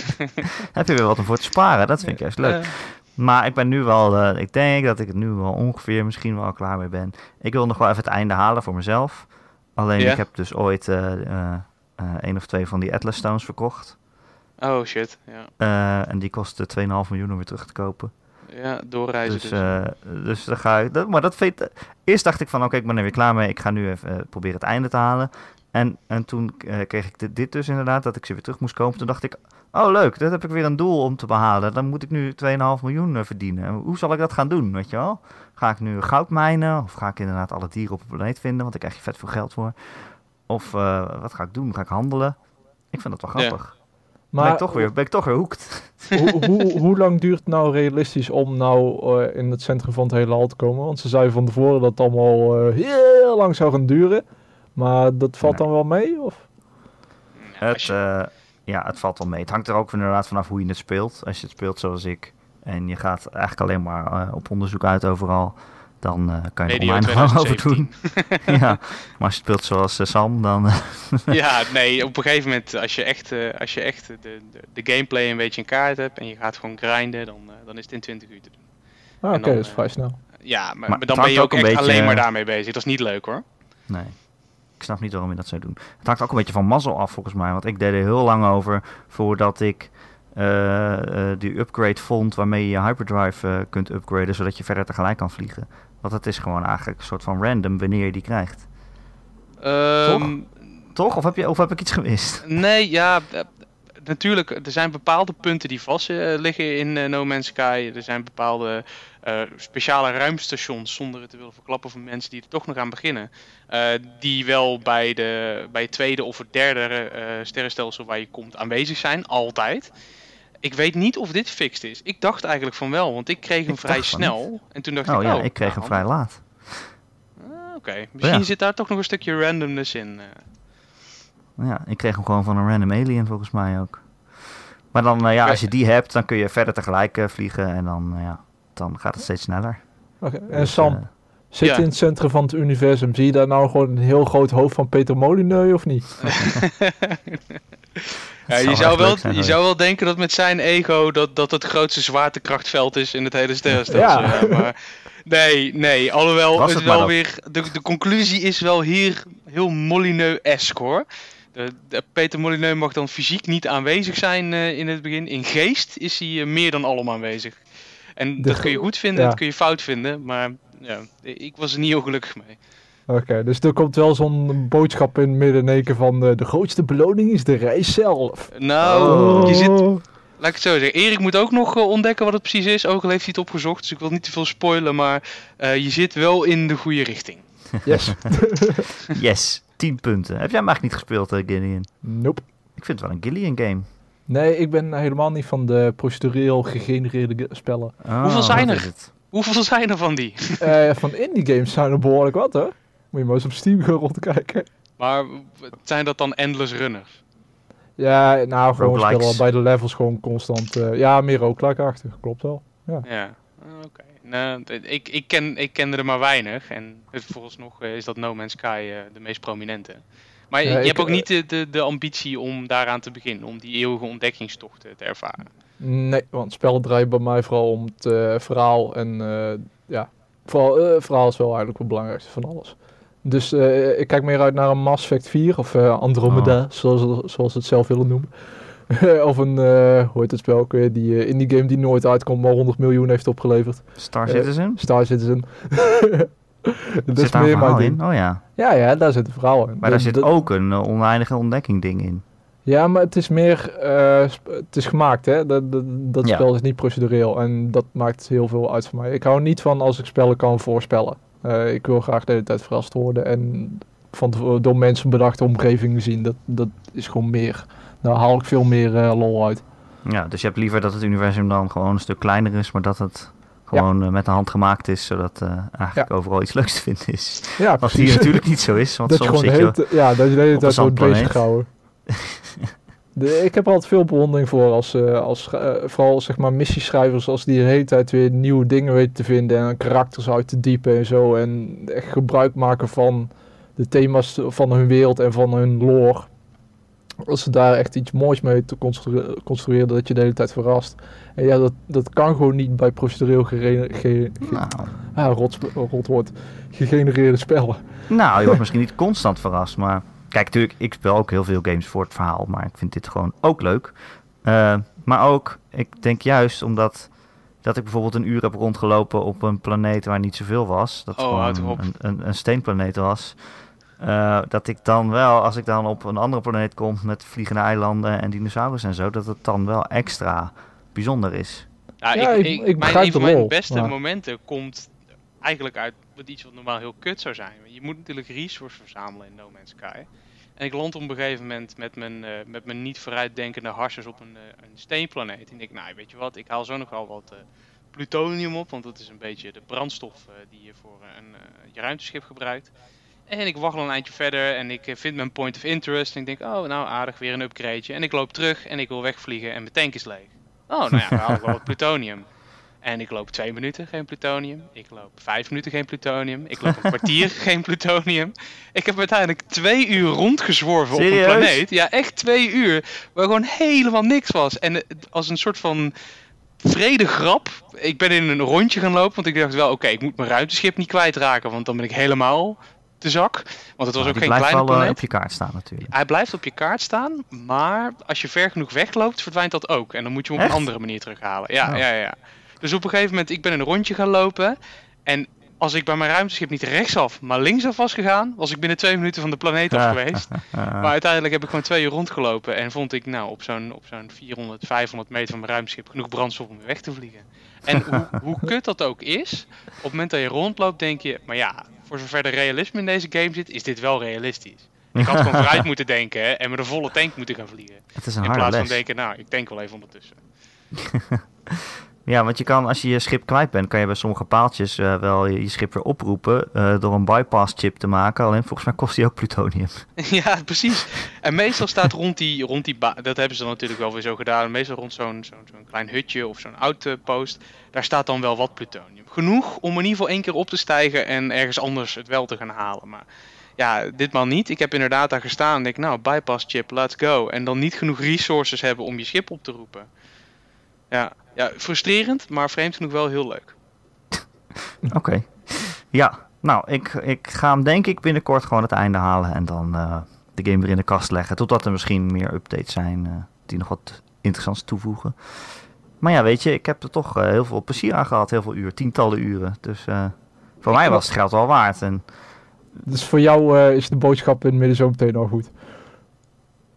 S1: Heb je weer wat om voor te sparen. Dat vind ik juist leuk. Maar ik ben nu wel, ik denk dat ik het nu wel ongeveer misschien wel klaar mee ben. Ik wil nog wel even het einde halen voor mezelf. Alleen
S3: Ja?
S1: ik heb dus ooit eh, één of twee van die Atlas Stones verkocht.
S3: Oh shit, ja.
S1: Eh, en die kostte 2,5 miljoen om weer terug te kopen.
S3: Ja, doorreizen
S1: Dus,
S3: dus.
S1: eh, dus dan ga ik. Dat, maar dat vind Eerst dacht ik van oké, ik ben er weer klaar mee. Ik ga nu even eh, proberen het einde te halen. En, en toen kreeg ik dit, dit dus inderdaad, dat ik ze weer terug moest kopen. Toen dacht ik, oh leuk, dat heb ik weer een doel om te behalen. Dan moet ik nu 2,5 miljoen verdienen. Hoe zal ik dat gaan doen, weet je wel? Ga ik nu goud mijnen? Of ga ik inderdaad alle dieren op de planeet vinden? Want daar krijg je vet veel geld voor. Of wat ga ik doen? Ga ik handelen? Ik vind dat wel
S3: Ja.
S1: Grappig. ben,
S2: Maar
S1: ik toch weer, ben ik toch weer hoekt.
S2: hoe, hoe, hoe lang duurt het nou realistisch om nou eh, in het centrum van het hele hal te komen? Want ze zeiden van tevoren dat het allemaal eh, heel lang zou gaan duren. Maar dat valt
S1: Nee.
S2: dan wel mee? Of?
S1: Het, eh, ja, het valt wel mee. Het hangt er ook inderdaad vanaf hoe je het speelt. Als je het speelt zoals ik en je gaat eigenlijk alleen maar eh, op onderzoek uit overal, dan eh, kan je er lang over
S3: 2017.
S1: doen. ja, maar als je speelt zoals eh, Sam, dan... eh,
S3: ja, nee, op een gegeven moment, als je echt, eh, als je echt de, de, de gameplay een beetje in kaart hebt en je gaat gewoon grinden, dan, dan is het in 20 uur te doen.
S2: Ah, Oké, dat is vrij snel.
S3: Ja, maar,
S1: Maar
S3: maar
S1: het
S3: dan ben je ook
S1: ook een
S3: echt
S1: beetje-
S3: alleen maar daarmee bezig. Dat is niet leuk hoor.
S1: nee, ik snap niet waarom je dat zou doen. Het hangt ook een beetje van mazzel af volgens mij. Want ik deed er heel lang over voordat ik die upgrade vond waarmee je je hyperdrive kunt upgraden, zodat je verder tegelijk kan vliegen. Want het is gewoon eigenlijk een soort van random wanneer je die krijgt.
S3: Ehm,
S1: Toch? Of heb, je, of heb ik iets gemist?
S3: Nee, ja, eh, natuurlijk, er zijn bepaalde punten die vast eh, liggen in eh, No Man's Sky. Er zijn bepaalde speciale ruimstations, zonder het te willen verklappen voor mensen die er toch nog aan beginnen. die wel bij, de, bij het tweede of het derde sterrenstelsel waar je komt aanwezig zijn, altijd. Ik weet niet of dit fixed is. Ik dacht eigenlijk van wel, want ik kreeg hem
S1: Ik
S3: vrij snel. En toen dacht
S1: Oh
S3: ik,
S1: ja,
S3: oh,
S1: ik kreeg
S3: nou,
S1: hem vrij laat.
S3: ah, Oké, misschien
S1: Ja.
S3: zit daar toch nog een stukje randomness in. eh.
S1: Ja, ik kreeg hem gewoon van een random alien volgens mij ook. Maar dan, eh, ja, als je die hebt, dan kun je verder tegelijk eh, vliegen en dan, ja, dan gaat het steeds sneller.
S2: Oké, En
S1: Dus,
S2: Sam, zit
S3: ja.
S2: je in het centrum van het universum? Zie je daar nou gewoon een heel groot hoofd van Peter Molyneux of niet?
S3: Ja,
S1: zou
S3: je, zou wel,
S1: zijn
S3: je zou wel denken dat met zijn ego dat, dat het grootste zwaartekrachtveld is in het hele sterrenstelsel.
S2: Ja.
S3: Ja. maar nee, nee. Alhoewel, het
S1: het
S3: wel weer, de, de conclusie is wel hier heel Molyneux-esque hoor. De, de- Peter Molyneux mag dan fysiek niet aanwezig zijn eh, in het begin. In geest is hij eh, meer dan allemaal aanwezig. En
S2: De
S3: dat kun je goed vinden,
S2: ja.
S3: dat kun je fout vinden. Maar ja, ik was er niet heel gelukkig mee.
S2: Oké, dus er komt wel zo'n boodschap in midden in één van eh, de grootste beloning is de reis zelf.
S3: Nou, je zit,
S2: Oh.
S3: Laat ik het zo zeggen. Erik moet ook nog eh, ontdekken wat het precies is. Ook al heeft hij het opgezocht. Dus ik wil niet te veel spoilen. Maar eh, je zit wel in de goede richting.
S2: Yes.
S1: yes, 10 punten. Heb jij hem eigenlijk niet gespeeld, Gideon?
S2: nope.
S1: Ik vind het wel een Gillian game.
S2: Nee, ik ben helemaal niet van de procedureel gegenereerde ge- spellen.
S1: Oh,
S3: Hoeveel zijn er? Hoeveel zijn er van die?
S2: Eh, van indie games zijn er behoorlijk wat hoor. Moet je maar eens op Steam gaan rondkijken.
S3: Maar zijn dat dan endless runners?
S2: Ja, nou gewoon spelen bij de levels gewoon constant. eh, ja, meer roguelike-achtig, klopt wel.
S3: Ja. Ah, Oké. Nou, ik, ik, ken, ik kende er maar weinig. En het- volgens eh, is dat No Man's Sky eh, de meest prominente. Maar je-
S2: Ja,
S3: je
S2: ik,
S3: hebt ook niet de, de, de ambitie om daaraan te beginnen. Om die eeuwige ontdekkingstocht te ervaren.
S2: Nee, want spel draait bij mij vooral om het verhaal. En eh, ja, vooral verhaal is wel eigenlijk het belangrijkste van alles. Dus eh, ik kijk meer uit naar een Mass Effect 4 of eh, Andromeda, zoals, zoals ze het zelf willen noemen. of een, eh, hoe heet het spel ook weer, die indie game die nooit uitkomt, maar 100 miljoen heeft opgeleverd.
S1: Star Citizen?
S2: Star Citizen. dat
S1: zit daar een verhaal in? Oh ja.
S2: Ja, ja, daar zit een verhaal in.
S1: Maar daar zit ook een oneindige ontdekking ding in.
S2: Ja, maar het is meer, het is gemaakt hè. Dat, dat, dat
S1: Ja.
S2: spel is niet procedureel en dat maakt heel veel uit voor mij. Ik hou niet van als ik spellen kan voorspellen. Eh, ik wil graag de hele tijd verrast worden en van door mensen bedachte omgevingen zien. Dat, dat is gewoon meer. Daar haal ik veel meer eh, lol uit.
S1: Ja, dus je hebt liever dat het universum dan gewoon een stuk kleiner is, maar dat het gewoon eh, met de hand gemaakt is, zodat eigenlijk overal iets leuks te vinden is.
S2: Ja,
S1: Wat hier natuurlijk niet zo is, want
S2: dat je
S1: soms
S2: gewoon
S1: zit je...
S2: ja, dat je de hele tijd wordt bezig gehouden. De, ik heb er altijd veel bewondering voor als, eh, als eh, vooral zeg maar missieschrijvers als die de hele tijd weer nieuwe dingen weten te vinden en karakters uit te diepen en zo en echt gebruik maken van de thema's van hun wereld en van hun lore. Als ze daar echt iets moois mee te constru- construeren dat je de hele tijd verrast. En ja, dat, dat kan gewoon niet bij procedureel ge-
S1: Nou,
S2: ah, rot, gegenereerde spellen.
S1: nou, je wordt misschien niet constant verrast, maar... Kijk, natuurlijk, ik speel ook heel veel games voor het verhaal, maar ik vind dit gewoon ook leuk. Eh, maar ook, ik denk juist omdat dat ik bijvoorbeeld een uur heb rondgelopen op een planeet waar niet zoveel was. Dat
S3: Oh,
S1: gewoon
S3: houd erop.
S1: een, een, een steenplaneet was. eh, dat ik dan wel, als ik dan op een andere planeet kom met vliegende eilanden en dinosaurus en zo, dat het dan wel extra bijzonder is.
S3: Ja,
S2: Ja,
S3: ik,
S2: ik-
S3: ik,
S2: ik
S3: mijn, een van
S2: de
S3: mijn beste
S2: maar-
S3: momenten komt eigenlijk uit wat iets wat normaal heel kut zou zijn. Je moet natuurlijk resources verzamelen in No Man's Sky. En ik land op een gegeven moment met mijn, eh, met mijn niet vooruitdenkende harsjes op een, eh, een steenplaneet. En ik denk, nou weet je wat, ik haal zo nog wel wat eh, plutonium op, want dat is een beetje de brandstof die je voor een je ruimteschip gebruikt. En ik waggel een eindje verder en ik vind mijn point of interest. En ik denk, oh nou aardig, weer een upgradeje. En ik loop terug en ik wil wegvliegen en mijn tank is leeg. Oh, nou ja, dan haal ik wel wat plutonium. En ik loop twee minuten geen plutonium. Ik loop vijf minuten geen plutonium. Ik loop een kwartier geen plutonium. Ik heb uiteindelijk twee uur rondgezworven op een planeet. Ja, echt twee uur. Waar gewoon helemaal niks was. En eh, als een soort van vrede grap. Ik ben in een rondje gaan lopen. Want ik dacht wel, oké, ik moet mijn ruimteschip niet kwijtraken. Want dan ben ik helemaal te zak. Want het was
S1: Maar
S3: ook geen
S1: blijft
S3: kleine
S1: eh,
S3: planeet.
S1: op je kaart staan natuurlijk.
S3: Hij blijft op je kaart staan, maar als je ver genoeg wegloopt, verdwijnt dat ook. En dan moet je hem op
S1: Echt?
S3: een andere manier terughalen. Ja,
S1: Oh.
S3: ja, ja. Dus op een gegeven moment, ik ben een rondje gaan lopen. En als ik bij mijn ruimteschip niet rechtsaf, maar linksaf was gegaan, was ik binnen twee minuten van de planeet af geweest. Maar uiteindelijk heb ik gewoon twee uur rondgelopen. En vond ik nou op zo'n, op zo'n 400, 500 meter van mijn ruimteschip genoeg brandstof om weer weg te vliegen. En hoe, hoe kut dat ook is, op het moment dat je rondloopt denk je, maar ja, voor zover er realisme in deze game zit, is dit wel realistisch. Ik had gewoon vooruit moeten denken en met een volle tank moeten gaan vliegen.
S1: het is een
S3: In plaats van denken, nou, ik denk wel even ondertussen.
S1: Ja, want je kan, als je je schip kwijt bent, kan je bij sommige paaltjes eh, wel je, schip weer oproepen eh, door een bypass chip te maken. Alleen volgens mij kost die ook plutonium.
S3: ja, precies. En meestal staat rond die, rond die dat hebben ze dan natuurlijk wel weer zo gedaan, meestal rond zo'n zo'n zo'n klein hutje of zo'n outpost, daar staat dan wel wat plutonium. Genoeg om in ieder geval één keer op te stijgen en ergens anders het wel te gaan halen. Maar ja, ditmaal niet. Ik heb inderdaad daar gestaan en denk, nou, bypass chip, let's go. En dan niet genoeg resources hebben om je schip op te roepen. Ja, ja frustrerend, maar vreemd genoeg wel heel leuk.
S1: Oké. Ja, nou, ik, ik ga hem denk ik binnenkort gewoon het einde halen en dan eh, de game weer in de kast leggen. Totdat er misschien meer updates zijn eh, die nog wat interessants toevoegen. Maar ja, weet je, ik heb er toch eh, heel veel plezier aan gehad. Heel veel uur, tientallen uren. Dus eh, voor mij was het geld wel waard. En
S2: Dus voor jou eh, is de boodschap in het midden zo meteen al goed.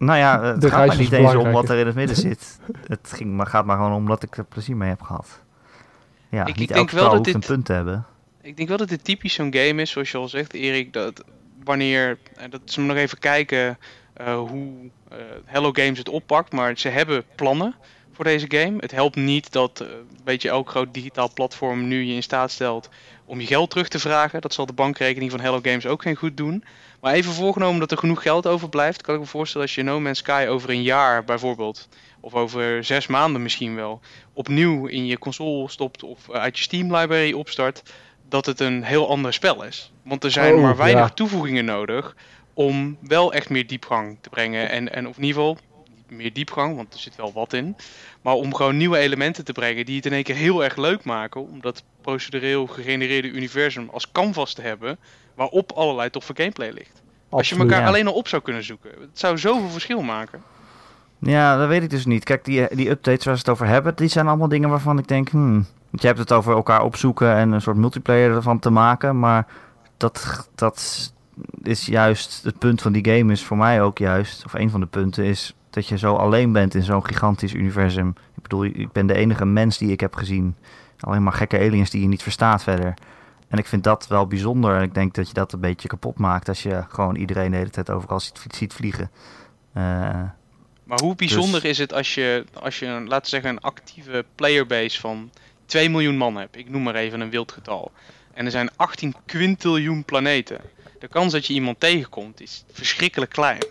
S1: Nou ja, het
S2: De
S1: gaat maar niet eens om wat er in het midden zit. het ging, maar gaat maar gewoon om dat ik er plezier mee heb gehad. Ja,
S3: Ik-
S1: niet
S3: ik denk wel dat dit-
S1: een punt te hebben.
S3: Ik denk wel dat dit typisch zo'n game is, zoals je al zegt, Erik. Dat wanneer, en dat ze nog even kijken eh, hoe eh, Hello Games het oppakt. Maar ze hebben plannen voor deze game. Het helpt niet dat eh, een beetje elk groot digitaal platform nu je in staat stelt om je geld terug te vragen. Dat zal de bankrekening van Hello Games ook geen goed doen. Maar even voorgenomen dat er genoeg geld overblijft, kan ik me voorstellen als je No Man's Sky over een jaar bijvoorbeeld, of over zes maanden misschien wel, opnieuw in je console stopt of uit je Steam library opstart, dat het een heel ander spel is. Want er zijn
S2: Oh,
S3: maar weinig
S2: ja.
S3: toevoegingen nodig om wel echt meer diepgang te brengen. En, en of in ieder geval, meer diepgang, want er zit wel wat in. Maar om gewoon nieuwe elementen te brengen die het in één keer heel erg leuk maken. Om dat procedureel gegenereerde universum als canvas te hebben. Waarop allerlei toffe gameplay ligt. Als je elkaar
S1: ja.
S3: alleen al op zou kunnen zoeken. Het zou zoveel verschil maken.
S1: Ja, dat weet ik dus niet. Kijk, die, die updates waar ze het over hebben, die zijn allemaal dingen waarvan ik denk, hmm. Want je hebt het over elkaar opzoeken en een soort multiplayer ervan te maken, maar dat, dat is juist het punt van die game is voor mij ook juist, of een van de punten is dat je zo alleen bent in zo'n gigantisch universum. Ik bedoel, ik ben de enige mens die ik heb gezien. Alleen maar gekke aliens die je niet verstaat verder. En ik vind dat wel bijzonder. En ik denk dat je dat een beetje kapot maakt als je gewoon iedereen de hele tijd overal ziet, ziet vliegen. Uh,
S3: maar hoe bijzonder dus- is het als je, als je, laten we zeggen, een actieve playerbase van 2 miljoen man hebt? Ik noem maar even een wild getal. En er zijn 18 quintiljoen planeten. De kans dat je iemand tegenkomt is verschrikkelijk klein.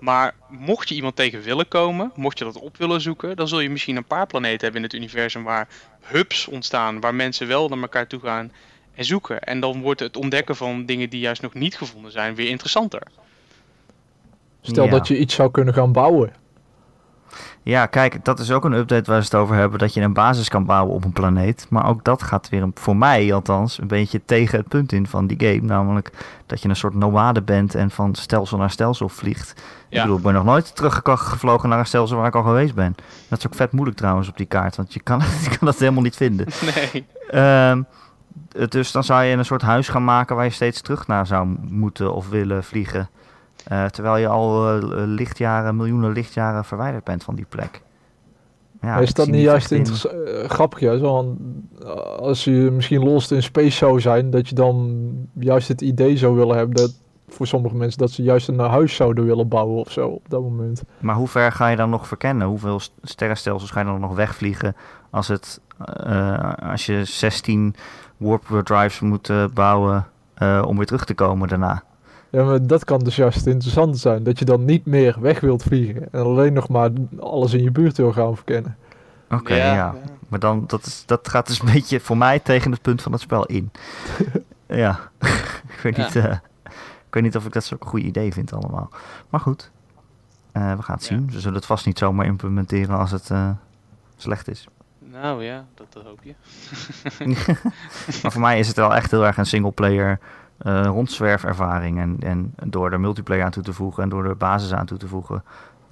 S3: Maar mocht je iemand tegen willen komen, mocht je dat op willen zoeken, dan zul je misschien een paar planeten hebben in het universum waar hubs ontstaan, waar mensen wel naar elkaar toe gaan en zoeken. En dan wordt het ontdekken van dingen die juist nog niet gevonden zijn weer interessanter.
S2: Stel dat je iets zou kunnen gaan bouwen.
S1: Ja, kijk, dat is ook een update waar ze het over hebben. Dat je een basis kan bouwen op een planeet. Maar ook dat gaat weer, voor mij althans, een beetje tegen het punt in van die game. Namelijk dat je een soort nomade bent en van stelsel naar stelsel vliegt. Ja. Ik bedoel, ik ben nog nooit teruggevlogen naar een stelsel waar ik al geweest ben. Dat is ook vet moeilijk trouwens op die kaart, want je kan, je kan dat helemaal niet vinden.
S3: Nee.
S1: Um, dus dan zou je een soort huis gaan maken waar je steeds terug naar zou moeten of willen vliegen. Uh, terwijl je al uh, lichtjaren, miljoenen lichtjaren verwijderd bent van die plek.
S2: Ja, is dat niet juist in... uh, grappig? Ja? Zo, als je misschien lost in space zou zijn, dat je dan juist het idee zou willen hebben dat voor sommige mensen dat ze juist een huis zouden willen bouwen of zo op dat moment.
S1: Maar hoe ver ga je dan nog verkennen? Hoeveel sterrenstelsels ga je dan nog wegvliegen als, het, als je 16 warp drives moet bouwen om weer terug te komen daarna?
S2: Ja, maar dat kan dus juist interessant zijn. Dat je dan niet meer weg wilt vliegen. En alleen nog maar alles in je buurt wil gaan verkennen.
S1: Oké, ja, Maar dan, dat, is, dat gaat dus een beetje voor mij tegen het punt van het spel in. ja, ik weet, niet, uh, ik weet niet of ik dat zo'n goed idee vind allemaal. Maar goed, uh, we gaan het zien. We zullen het vast niet zomaar implementeren als het uh, slecht is.
S3: Nou ja, dat, dat hoop je.
S1: maar voor mij is het wel echt heel erg een single player uh, rondzwerfervaring. En, en door er multiplayer aan toe te voegen en door er basis aan toe te voegen,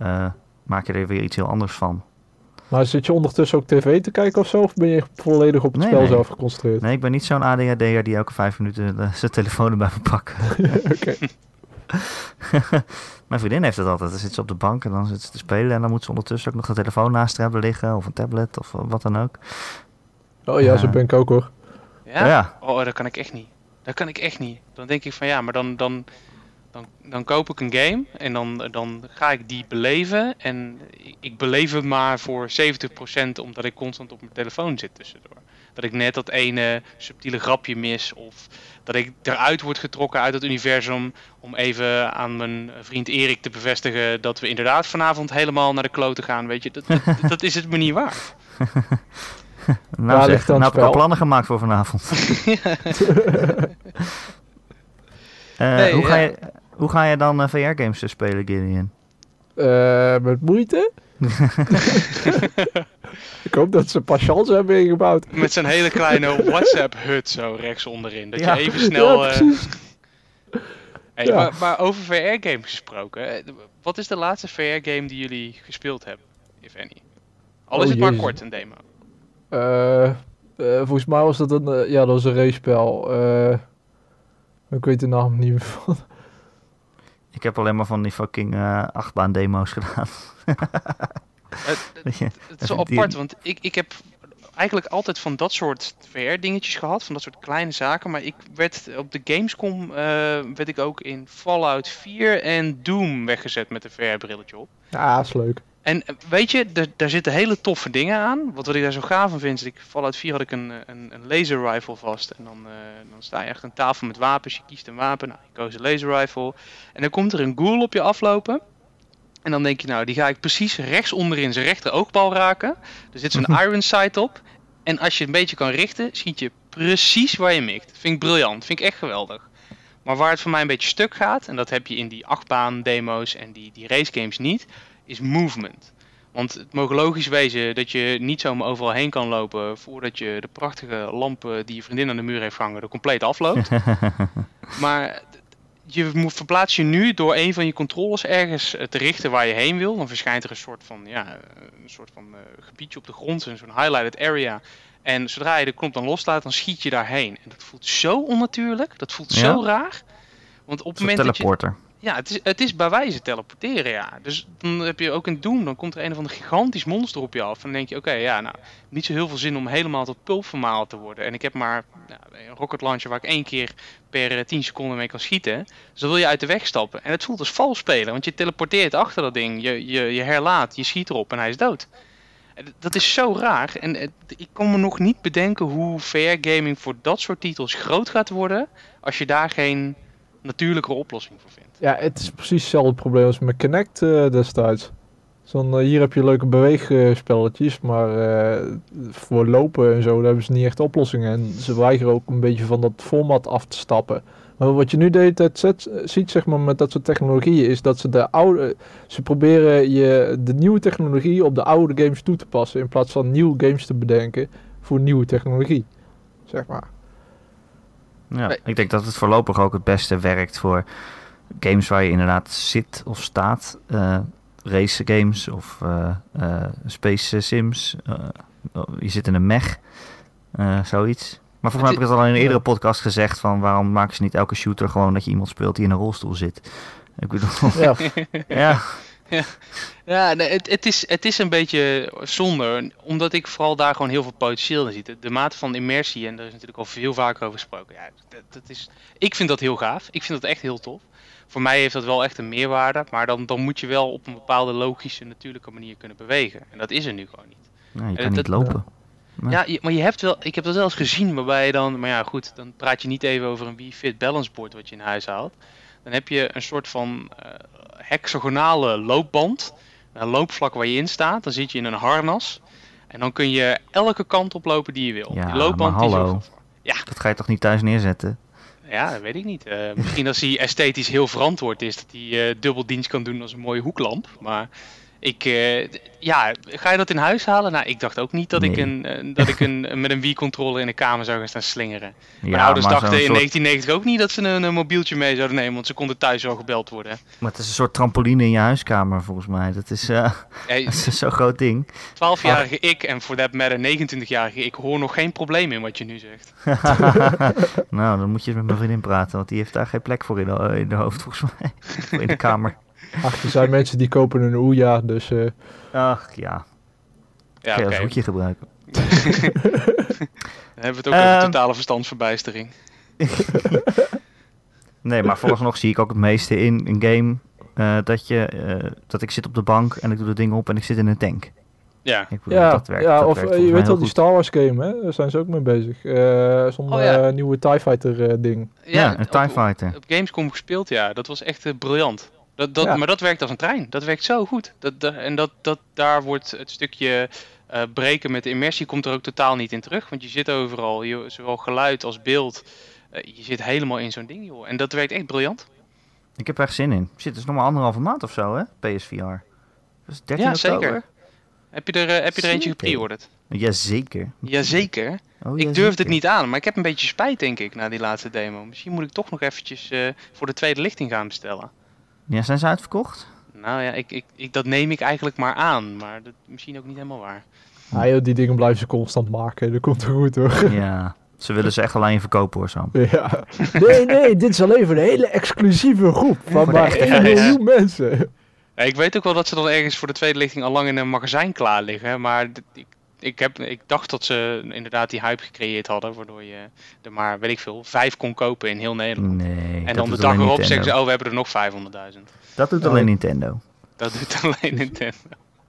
S1: uh, maak je er weer iets heel anders van.
S2: Maar zit je ondertussen ook tv te kijken of zo? Of ben je volledig op het spel zelf geconcentreerd?
S1: Nee, ik ben niet zo'n ADHD'er die elke vijf minuten uh, zijn telefoon erbij moet pakken.
S2: Oké.
S1: Mijn vriendin heeft het altijd. Dan zit ze op de bank en dan zit ze te spelen. En dan moet ze ondertussen ook nog de telefoon naast hebben liggen. Of een tablet of wat dan ook.
S2: Oh ja, zo ben ik ook hoor.
S3: Ja? ja? Oh, dat kan ik echt niet. Dat kan ik echt niet. Dan denk ik van ja, maar dan, dan, dan, dan koop ik een game en dan, dan ga ik die beleven. En ik beleef het maar voor 70% omdat ik constant op mijn telefoon zit tussendoor. Dat ik net dat ene subtiele grapje mis of dat ik eruit word getrokken uit het universum om even aan mijn vriend Erik te bevestigen dat we inderdaad vanavond helemaal naar de kloten gaan. Weet je, dat, dat, is het me niet.
S1: nou, zeg, nou heb ik al plannen gemaakt voor vanavond. uh, hoe, ga je, hoe ga je dan uh, VR-games spelen, Gideon?
S2: Uh, met moeite. ik hoop dat ze patiënten hebben ingebouwd.
S3: Met zo'n hele kleine WhatsApp-hut zo rechts onderin. Dat je even snel... Ja, hey, ja. maar, maar, over VR-games gesproken. Wat is de laatste VR-game die jullie gespeeld hebben, if any? Al is oh, het maar kort een demo.
S2: Uh, volgens mij was dat een, uh, ja, dat was een race-spel. ik weet de naam niet meer van.
S1: Ik heb alleen maar van die fucking achtbaan demo's gedaan.
S3: het, het, is zo apart, want ik, ik heb eigenlijk altijd van dat soort VR-dingetjes gehad, van dat soort kleine zaken. Maar ik werd op de Gamescom werd ik ook in Fallout 4 en Doom weggezet met een VR-brilletje op.
S2: Ja, is leuk.
S3: En eh, weet je, daar zitten hele toffe dingen aan. Wat, wat ik daar zo gaaf van vind, is ik Fallout 4 had ik een, een, een laser rifle vast. En dan, uh, dan sta je echt aan tafel met wapens. Je kiest een wapen. Nou, je koos een laser rifle. En dan komt er een ghoul op je aflopen. En dan denk je, nou, die ga ik precies rechts onderin zijn rechter oogbal raken. Er zit zo'n iron sight op. En als je een beetje kan richten, schiet je precies waar je mikt. Vind ik briljant. Vind ik echt geweldig. Maar waar het voor mij een beetje stuk gaat, en dat heb je in die achtbaan demo's en die, die race games niet, is movement. Want het mogen logisch wezen dat je niet zomaar overal heen kan lopen voordat je de prachtige lampen die je vriendin aan de muur heeft hangen er compleet afloopt. maar je moet verplaats je nu door een van je controllers ergens eh, te richten waar je heen wil. Dan verschijnt er een soort van, ja, eh, een soort van eh, gebiedje op de grond, een zo'n highlighted area. En zodra je de knop dan loslaat, dan schiet je daarheen. En dat voelt zo onnatuurlijk, dat voelt zo raar. Want op het moment dat je... Ja, het is, het is bij wijze teleporteren, ja. Dus dan heb je ook in Doom, dan komt er een of ander gigantisch monster op je af. En dan denk je, oké, ja, nou, niet zo heel veel zin om helemaal tot pulp vermalen te worden. En ik heb maar nou, een rocket launcher waar ik één keer per eh, 10 seconden mee kan schieten. Dus dan wil je uit de weg stappen. En het voelt als vals spelen, want je teleporteert achter dat ding, je, je, je herlaat, je schiet erop en hij is dood. Dat is zo raar. En eh, ik kan me nog niet bedenken hoe VR-gaming voor dat soort titels groot gaat worden. als je daar geen natuurlijke oplossing voor vindt.
S2: Ja, het is precies hetzelfde probleem als met Kinect eh, destijds. Zo'n, eh, hier heb je leuke beweegspelletjes, maar eh, voor lopen en zo daar hebben ze niet echt oplossingen. En ze weigeren ook een beetje van dat format af te stappen. Maar wat je nu de hele tijd zet- ziet zeg maar, met dat soort technologieën is dat ze de oude... Ze proberen je, de nieuwe technologie op de oude games toe te passen in plaats van nieuwe games te bedenken voor nieuwe technologie. Zeg maar.
S1: Ja,
S3: Nee.
S1: ik denk dat het voorlopig ook het beste werkt voor games waar je inderdaad zit of staat. eh, race games of eh, eh, space sims. eh, je zit in een mech, zoiets. Maar volgens mij heb ik het al in een eerdere podcast gezegd van waarom maken ze niet elke shooter gewoon dat je iemand speelt die in een rolstoel zit. Ik bedoel,
S2: Ja,
S1: ja,
S3: Ja, nee, het, het, is, het is een beetje zonde, omdat ik vooral daar gewoon heel veel potentieel in zie. De, de mate van immersie, en daar is natuurlijk al veel vaker over gesproken. Ja, dat, dat is, ik vind dat heel gaaf. Ik vind dat echt heel tof. Voor mij heeft dat wel echt een meerwaarde, maar dan, dan moet je wel op een bepaalde logische, natuurlijke manier kunnen bewegen. En dat is er nu gewoon niet.
S1: nou, je
S3: Eh,
S1: kan niet lopen. Nee.
S3: Ja, je- maar je hebt wel, ik heb dat wel eens gezien waarbij je dan, maar ja goed, dan praat je niet even over een Wii Fit Balance Board wat je in huis haalt. Dan heb je een soort van eh, hexagonale loopband, een loopvlak waar je in staat. Dan zit je in een harnas en dan kun je elke kant oplopen die je wil.
S1: Ja,
S3: die loopband
S1: maar hallo.
S3: ervoor.
S1: Dat ga je toch niet thuis neerzetten?
S3: Ja, dat weet ik niet. Eh, misschien als hij esthetisch heel verantwoord is, dat hij eh dubbeldienst kan doen als een mooie hoeklamp. Maar ik, eh, ja, ga je dat in huis halen? Nou, ik dacht ook niet dat ik, een, eh, dat ik een, met een Wii-controller in de kamer zou gaan staan slingeren. Mijn
S1: Ja,
S3: ouders dachten in
S1: soort-
S3: 1990 ook niet dat ze een, een mobieltje mee zouden nemen, want ze konden thuis al gebeld worden.
S1: Maar het is een soort trampoline in je huiskamer volgens mij. Dat is, eh,
S3: Hey,
S1: dat is zo'n groot ding.
S3: 12-jarige ik en voor that matter 29-jarige ik hoor nog geen probleem in wat je nu zegt.
S1: nou, dan moet je met mijn vriendin praten, want die heeft daar geen plek voor in de, in de hoofd volgens mij. In de kamer.
S2: Ach, er zijn mensen die kopen een Ouya, dus... eh,
S1: Ach ja,
S3: Ja,
S1: kun je
S3: oké.
S1: als hoedje gebruiken.
S3: Dan hebben we het ook over totale verstandsverbijstering.
S1: Nee, maar vooralsnog zie ik ook het meeste in een game eh, dat, je, eh, dat ik zit op de bank en ik doe de ding op en ik zit in een tank.
S3: Ja,
S1: Ik bedoel,
S2: Ja,
S1: dat werkt,
S2: ja
S1: dat
S2: of
S1: werkt volgens
S2: je weet wel die. Star Wars game, hè? Daar zijn ze ook mee bezig. Eh Zo'n
S3: Oh, ja.
S2: nieuwe TIE Fighter eh, ding.
S1: Ja, een
S3: op-
S1: TIE
S3: op-
S1: Fighter.
S3: op Gamescom gespeeld, ja. Dat was echt briljant. Dat, dat,
S2: Ja.
S3: Maar dat werkt als een trein. Dat werkt zo goed. Dat, dat- en dat, dat, daar wordt het stukje eh, breken met de immersie komt er ook totaal niet in terug. Want je zit overal, je, zowel geluid als beeld. eh, je zit helemaal in zo'n ding, joh. En dat werkt echt briljant.
S1: Ik heb er echt zin in. Het is nog maar anderhalve maand of zo, hè? PSVR. Is 13
S3: Ja,
S1: oktober.
S3: zeker. Heb je er, eh, heb je er eentje gepreorderd?
S1: Jazeker.
S3: Jazeker.
S1: Oh,
S3: Ik durfde het niet aan, maar ik heb een beetje spijt, denk ik, na die laatste demo. Misschien moet ik toch nog eventjes voor de tweede lichting gaan bestellen.
S1: Ja, zijn ze uitverkocht?
S3: Nou ja, ik, ik, ik, dat neem ik eigenlijk maar aan. Maar dat misschien ook niet helemaal waar.
S2: Ah joh, die dingen blijven ze constant maken. Dat komt er goed hoor.
S1: ja. Ze willen ze echt alleen verkopen hoor, Sam.
S2: ja. Nee, nee, dit is alleen voor een hele exclusieve groep. Van maar
S1: echte
S2: 1
S3: fans.
S2: miljoen mensen.
S3: Ja, ik weet ook wel dat ze dan ergens voor de tweede lichting al lang in een magazijn klaar liggen. Maar ik, ik, heb, ik dacht dat ze inderdaad die hype gecreëerd hadden. Waardoor je er maar, weet ik veel, vijf kon kopen in heel Nederland.
S1: Nee.
S3: en dan de dag erop
S1: Nintendo.
S3: zeggen ze, oh we hebben er nog 500.000.
S1: Dat doet
S2: Oh.
S1: alleen Nintendo.
S3: Dat doet alleen Nintendo.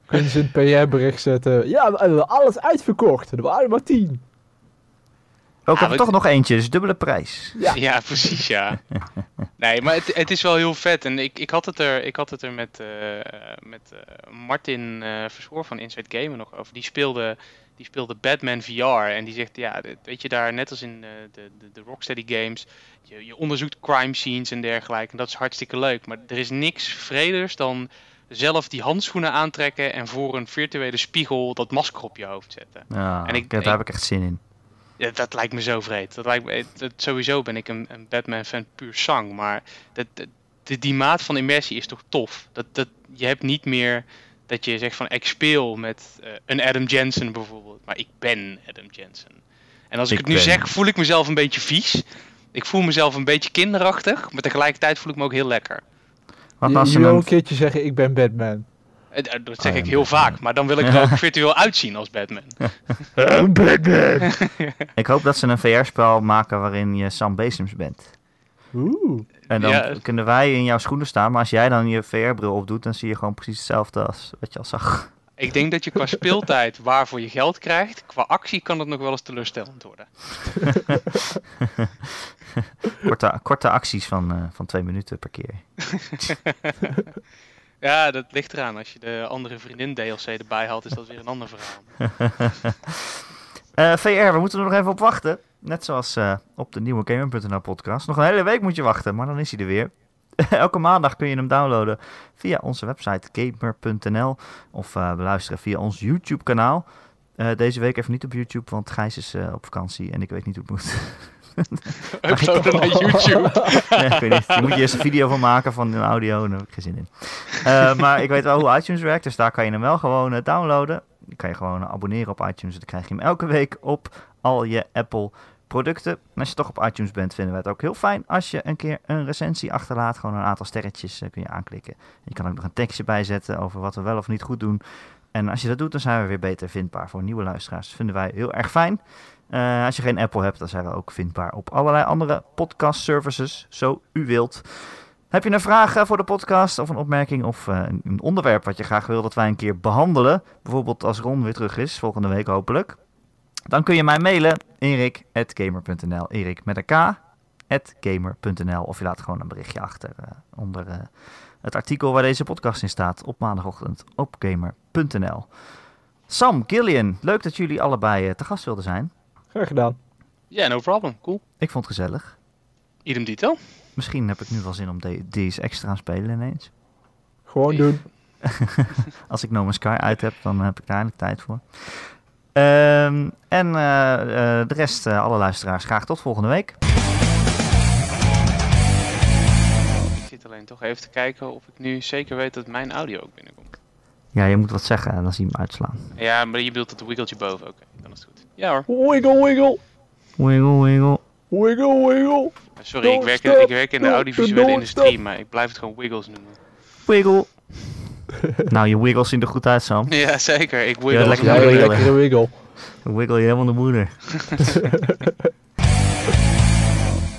S2: Kunnen ze het PR-bericht zetten. Ja, we hebben alles uitverkocht. Er waren maar 10.
S1: Ook
S3: maar-
S1: toch nog eentje, dus dubbele prijs.
S2: Ja.
S3: Ja, precies, ja. Nee, maar het, het is wel heel vet. En ik, ik, had, het er, ik had het er met, eh, met eh, Martin eh Verschoor van Inside Gamer nog over. Die speelde, die speelde Batman VR. En die zegt, ja, dit- weet je, daar net als in de, de, de Rocksteady games... Je, je onderzoekt crime scenes en dergelijke. En dat is hartstikke leuk. Maar er is niks vreders dan zelf die handschoenen aantrekken... en voor een virtuele spiegel dat masker op je hoofd zetten.
S1: Ja,
S3: En ik-
S1: daar
S3: ik-
S1: heb ik echt zin in.
S3: Ja, dat lijkt me zo vreed. Dat lijkt me, dat, sowieso ben ik een, een Batman-fan puur zang. Maar dat, die maat van immersie is toch tof? Dat, dat, je hebt niet meer dat je zegt van ik speel met eh, een Adam Jensen bijvoorbeeld. Maar ik ben Adam Jensen. En als ik,
S1: Ik
S3: het nu
S1: ben.
S3: zeg, voel ik mezelf een beetje vies. Ik voel mezelf een beetje kinderachtig. Maar tegelijkertijd voel ik me ook heel lekker.
S1: Wat als
S2: je een
S1: een...
S2: keertje zeggen, ik ben Batman.
S3: Eh, Dat zeg
S1: Oh,
S3: ik
S1: ja,
S3: heel vaak. Maar dan wil ik er ook virtueel uitzien als Batman.
S2: Batman!
S1: Ik hoop dat ze een VR-spel maken waarin je Sam Besems bent.
S2: Oeh.
S1: En dan
S3: Ja.
S1: kunnen wij in jouw schoenen staan, maar als jij dan je VR-bril opdoet, dan zie je gewoon precies hetzelfde als wat je al zag.
S3: Ik denk dat je qua speeltijd waarvoor je geld krijgt, qua actie kan het nog wel eens teleurstellend worden.
S1: Korte, korte acties van, eh, van twee minuten per keer.
S3: Ja, dat ligt eraan. Als je de andere vriendin DLC erbij haalt, is dat weer een ander verhaal.
S1: Eh, VR, we moeten er nog even op wachten. Net zoals eh, op de nieuwe Gamer.nl podcast. Nog een hele week moet je wachten, maar dan is hij er weer. Elke maandag kun je hem downloaden via onze website gamer.nl of eh, beluisteren via ons YouTube kanaal. Deze week even niet op YouTube, want Gijs is op vakantie en ik weet niet hoe het moet.
S3: Uploaden naar YouTube.
S1: Nee, ik weet niet. Je moet je eerst een video van maken van een audio daar heb ik geen zin in. Eh, maar ik weet wel hoe iTunes werkt, dus daar kan je hem wel gewoon eh, downloaden. Dan kan je gewoon abonneren op iTunes. Dan krijg je hem elke week op al je Apple producten. En als je toch op iTunes bent, vinden we het ook heel fijn als je een keer een recensie achterlaat. Gewoon een aantal sterretjes eh, kun je aanklikken. Je kan ook nog een tekstje bijzetten over wat we wel of niet goed doen. En als je dat doet, dan zijn we weer beter vindbaar voor nieuwe luisteraars. Dat vinden wij heel erg fijn. Eh, als je geen Apple hebt, dan zijn we ook vindbaar op allerlei andere podcast services, zo u wilt. Heb je een vraag eh, voor de podcast of een opmerking of eh, een- onderwerp wat je graag wil dat wij een keer behandelen? Bijvoorbeeld als Ron weer terug is, volgende week hopelijk. Dan kun je mij mailen, erik.gamer.nl, erik met een k, gamer.nl. Of je laat gewoon een berichtje achter onder het artikel waar deze podcast in staat op maandagochtend op gamer.nl. Sam, Gillian, leuk dat jullie allebei te gast wilden zijn.
S2: Graag gedaan.
S3: Ja, no problem. Cool.
S1: Ik vond het gezellig.
S3: Idem detail.
S1: Misschien heb ik nu wel zin om de- deze extra te spelen ineens.
S2: Gewoon doen.
S1: Als ik No Man's Sky uit heb, dan heb ik daar eindelijk tijd voor. Ehm, en eh, eh, de rest, eh, alle luisteraars, graag tot volgende week.
S3: Ik zit alleen toch even te kijken of ik nu zeker weet dat mijn audio ook binnenkomt.
S1: Ja, je moet wat zeggen en dan zie je hem uitslaan.
S3: Ja, maar je bedoelt dat wiggeltje boven. Oké, dan is het goed. Ja hoor.
S2: Wiggle, wiggle.
S1: Wiggle, wiggle.
S2: Wiggle, wiggle.
S3: Sorry, ik werk,
S2: stop.
S3: ik werk in de audiovisuele industrie,
S2: stop.
S3: maar ik blijf het gewoon wiggles noemen.
S1: Wiggle. nou, je wiggles zien er goed uit, Sam.
S3: Ja, zeker. Ik
S1: Ja,
S3: wiggle. als
S1: lekker
S3: een
S2: Ja,
S1: wiggle.
S2: wiggle.
S1: Dan wiggle je helemaal de moeder.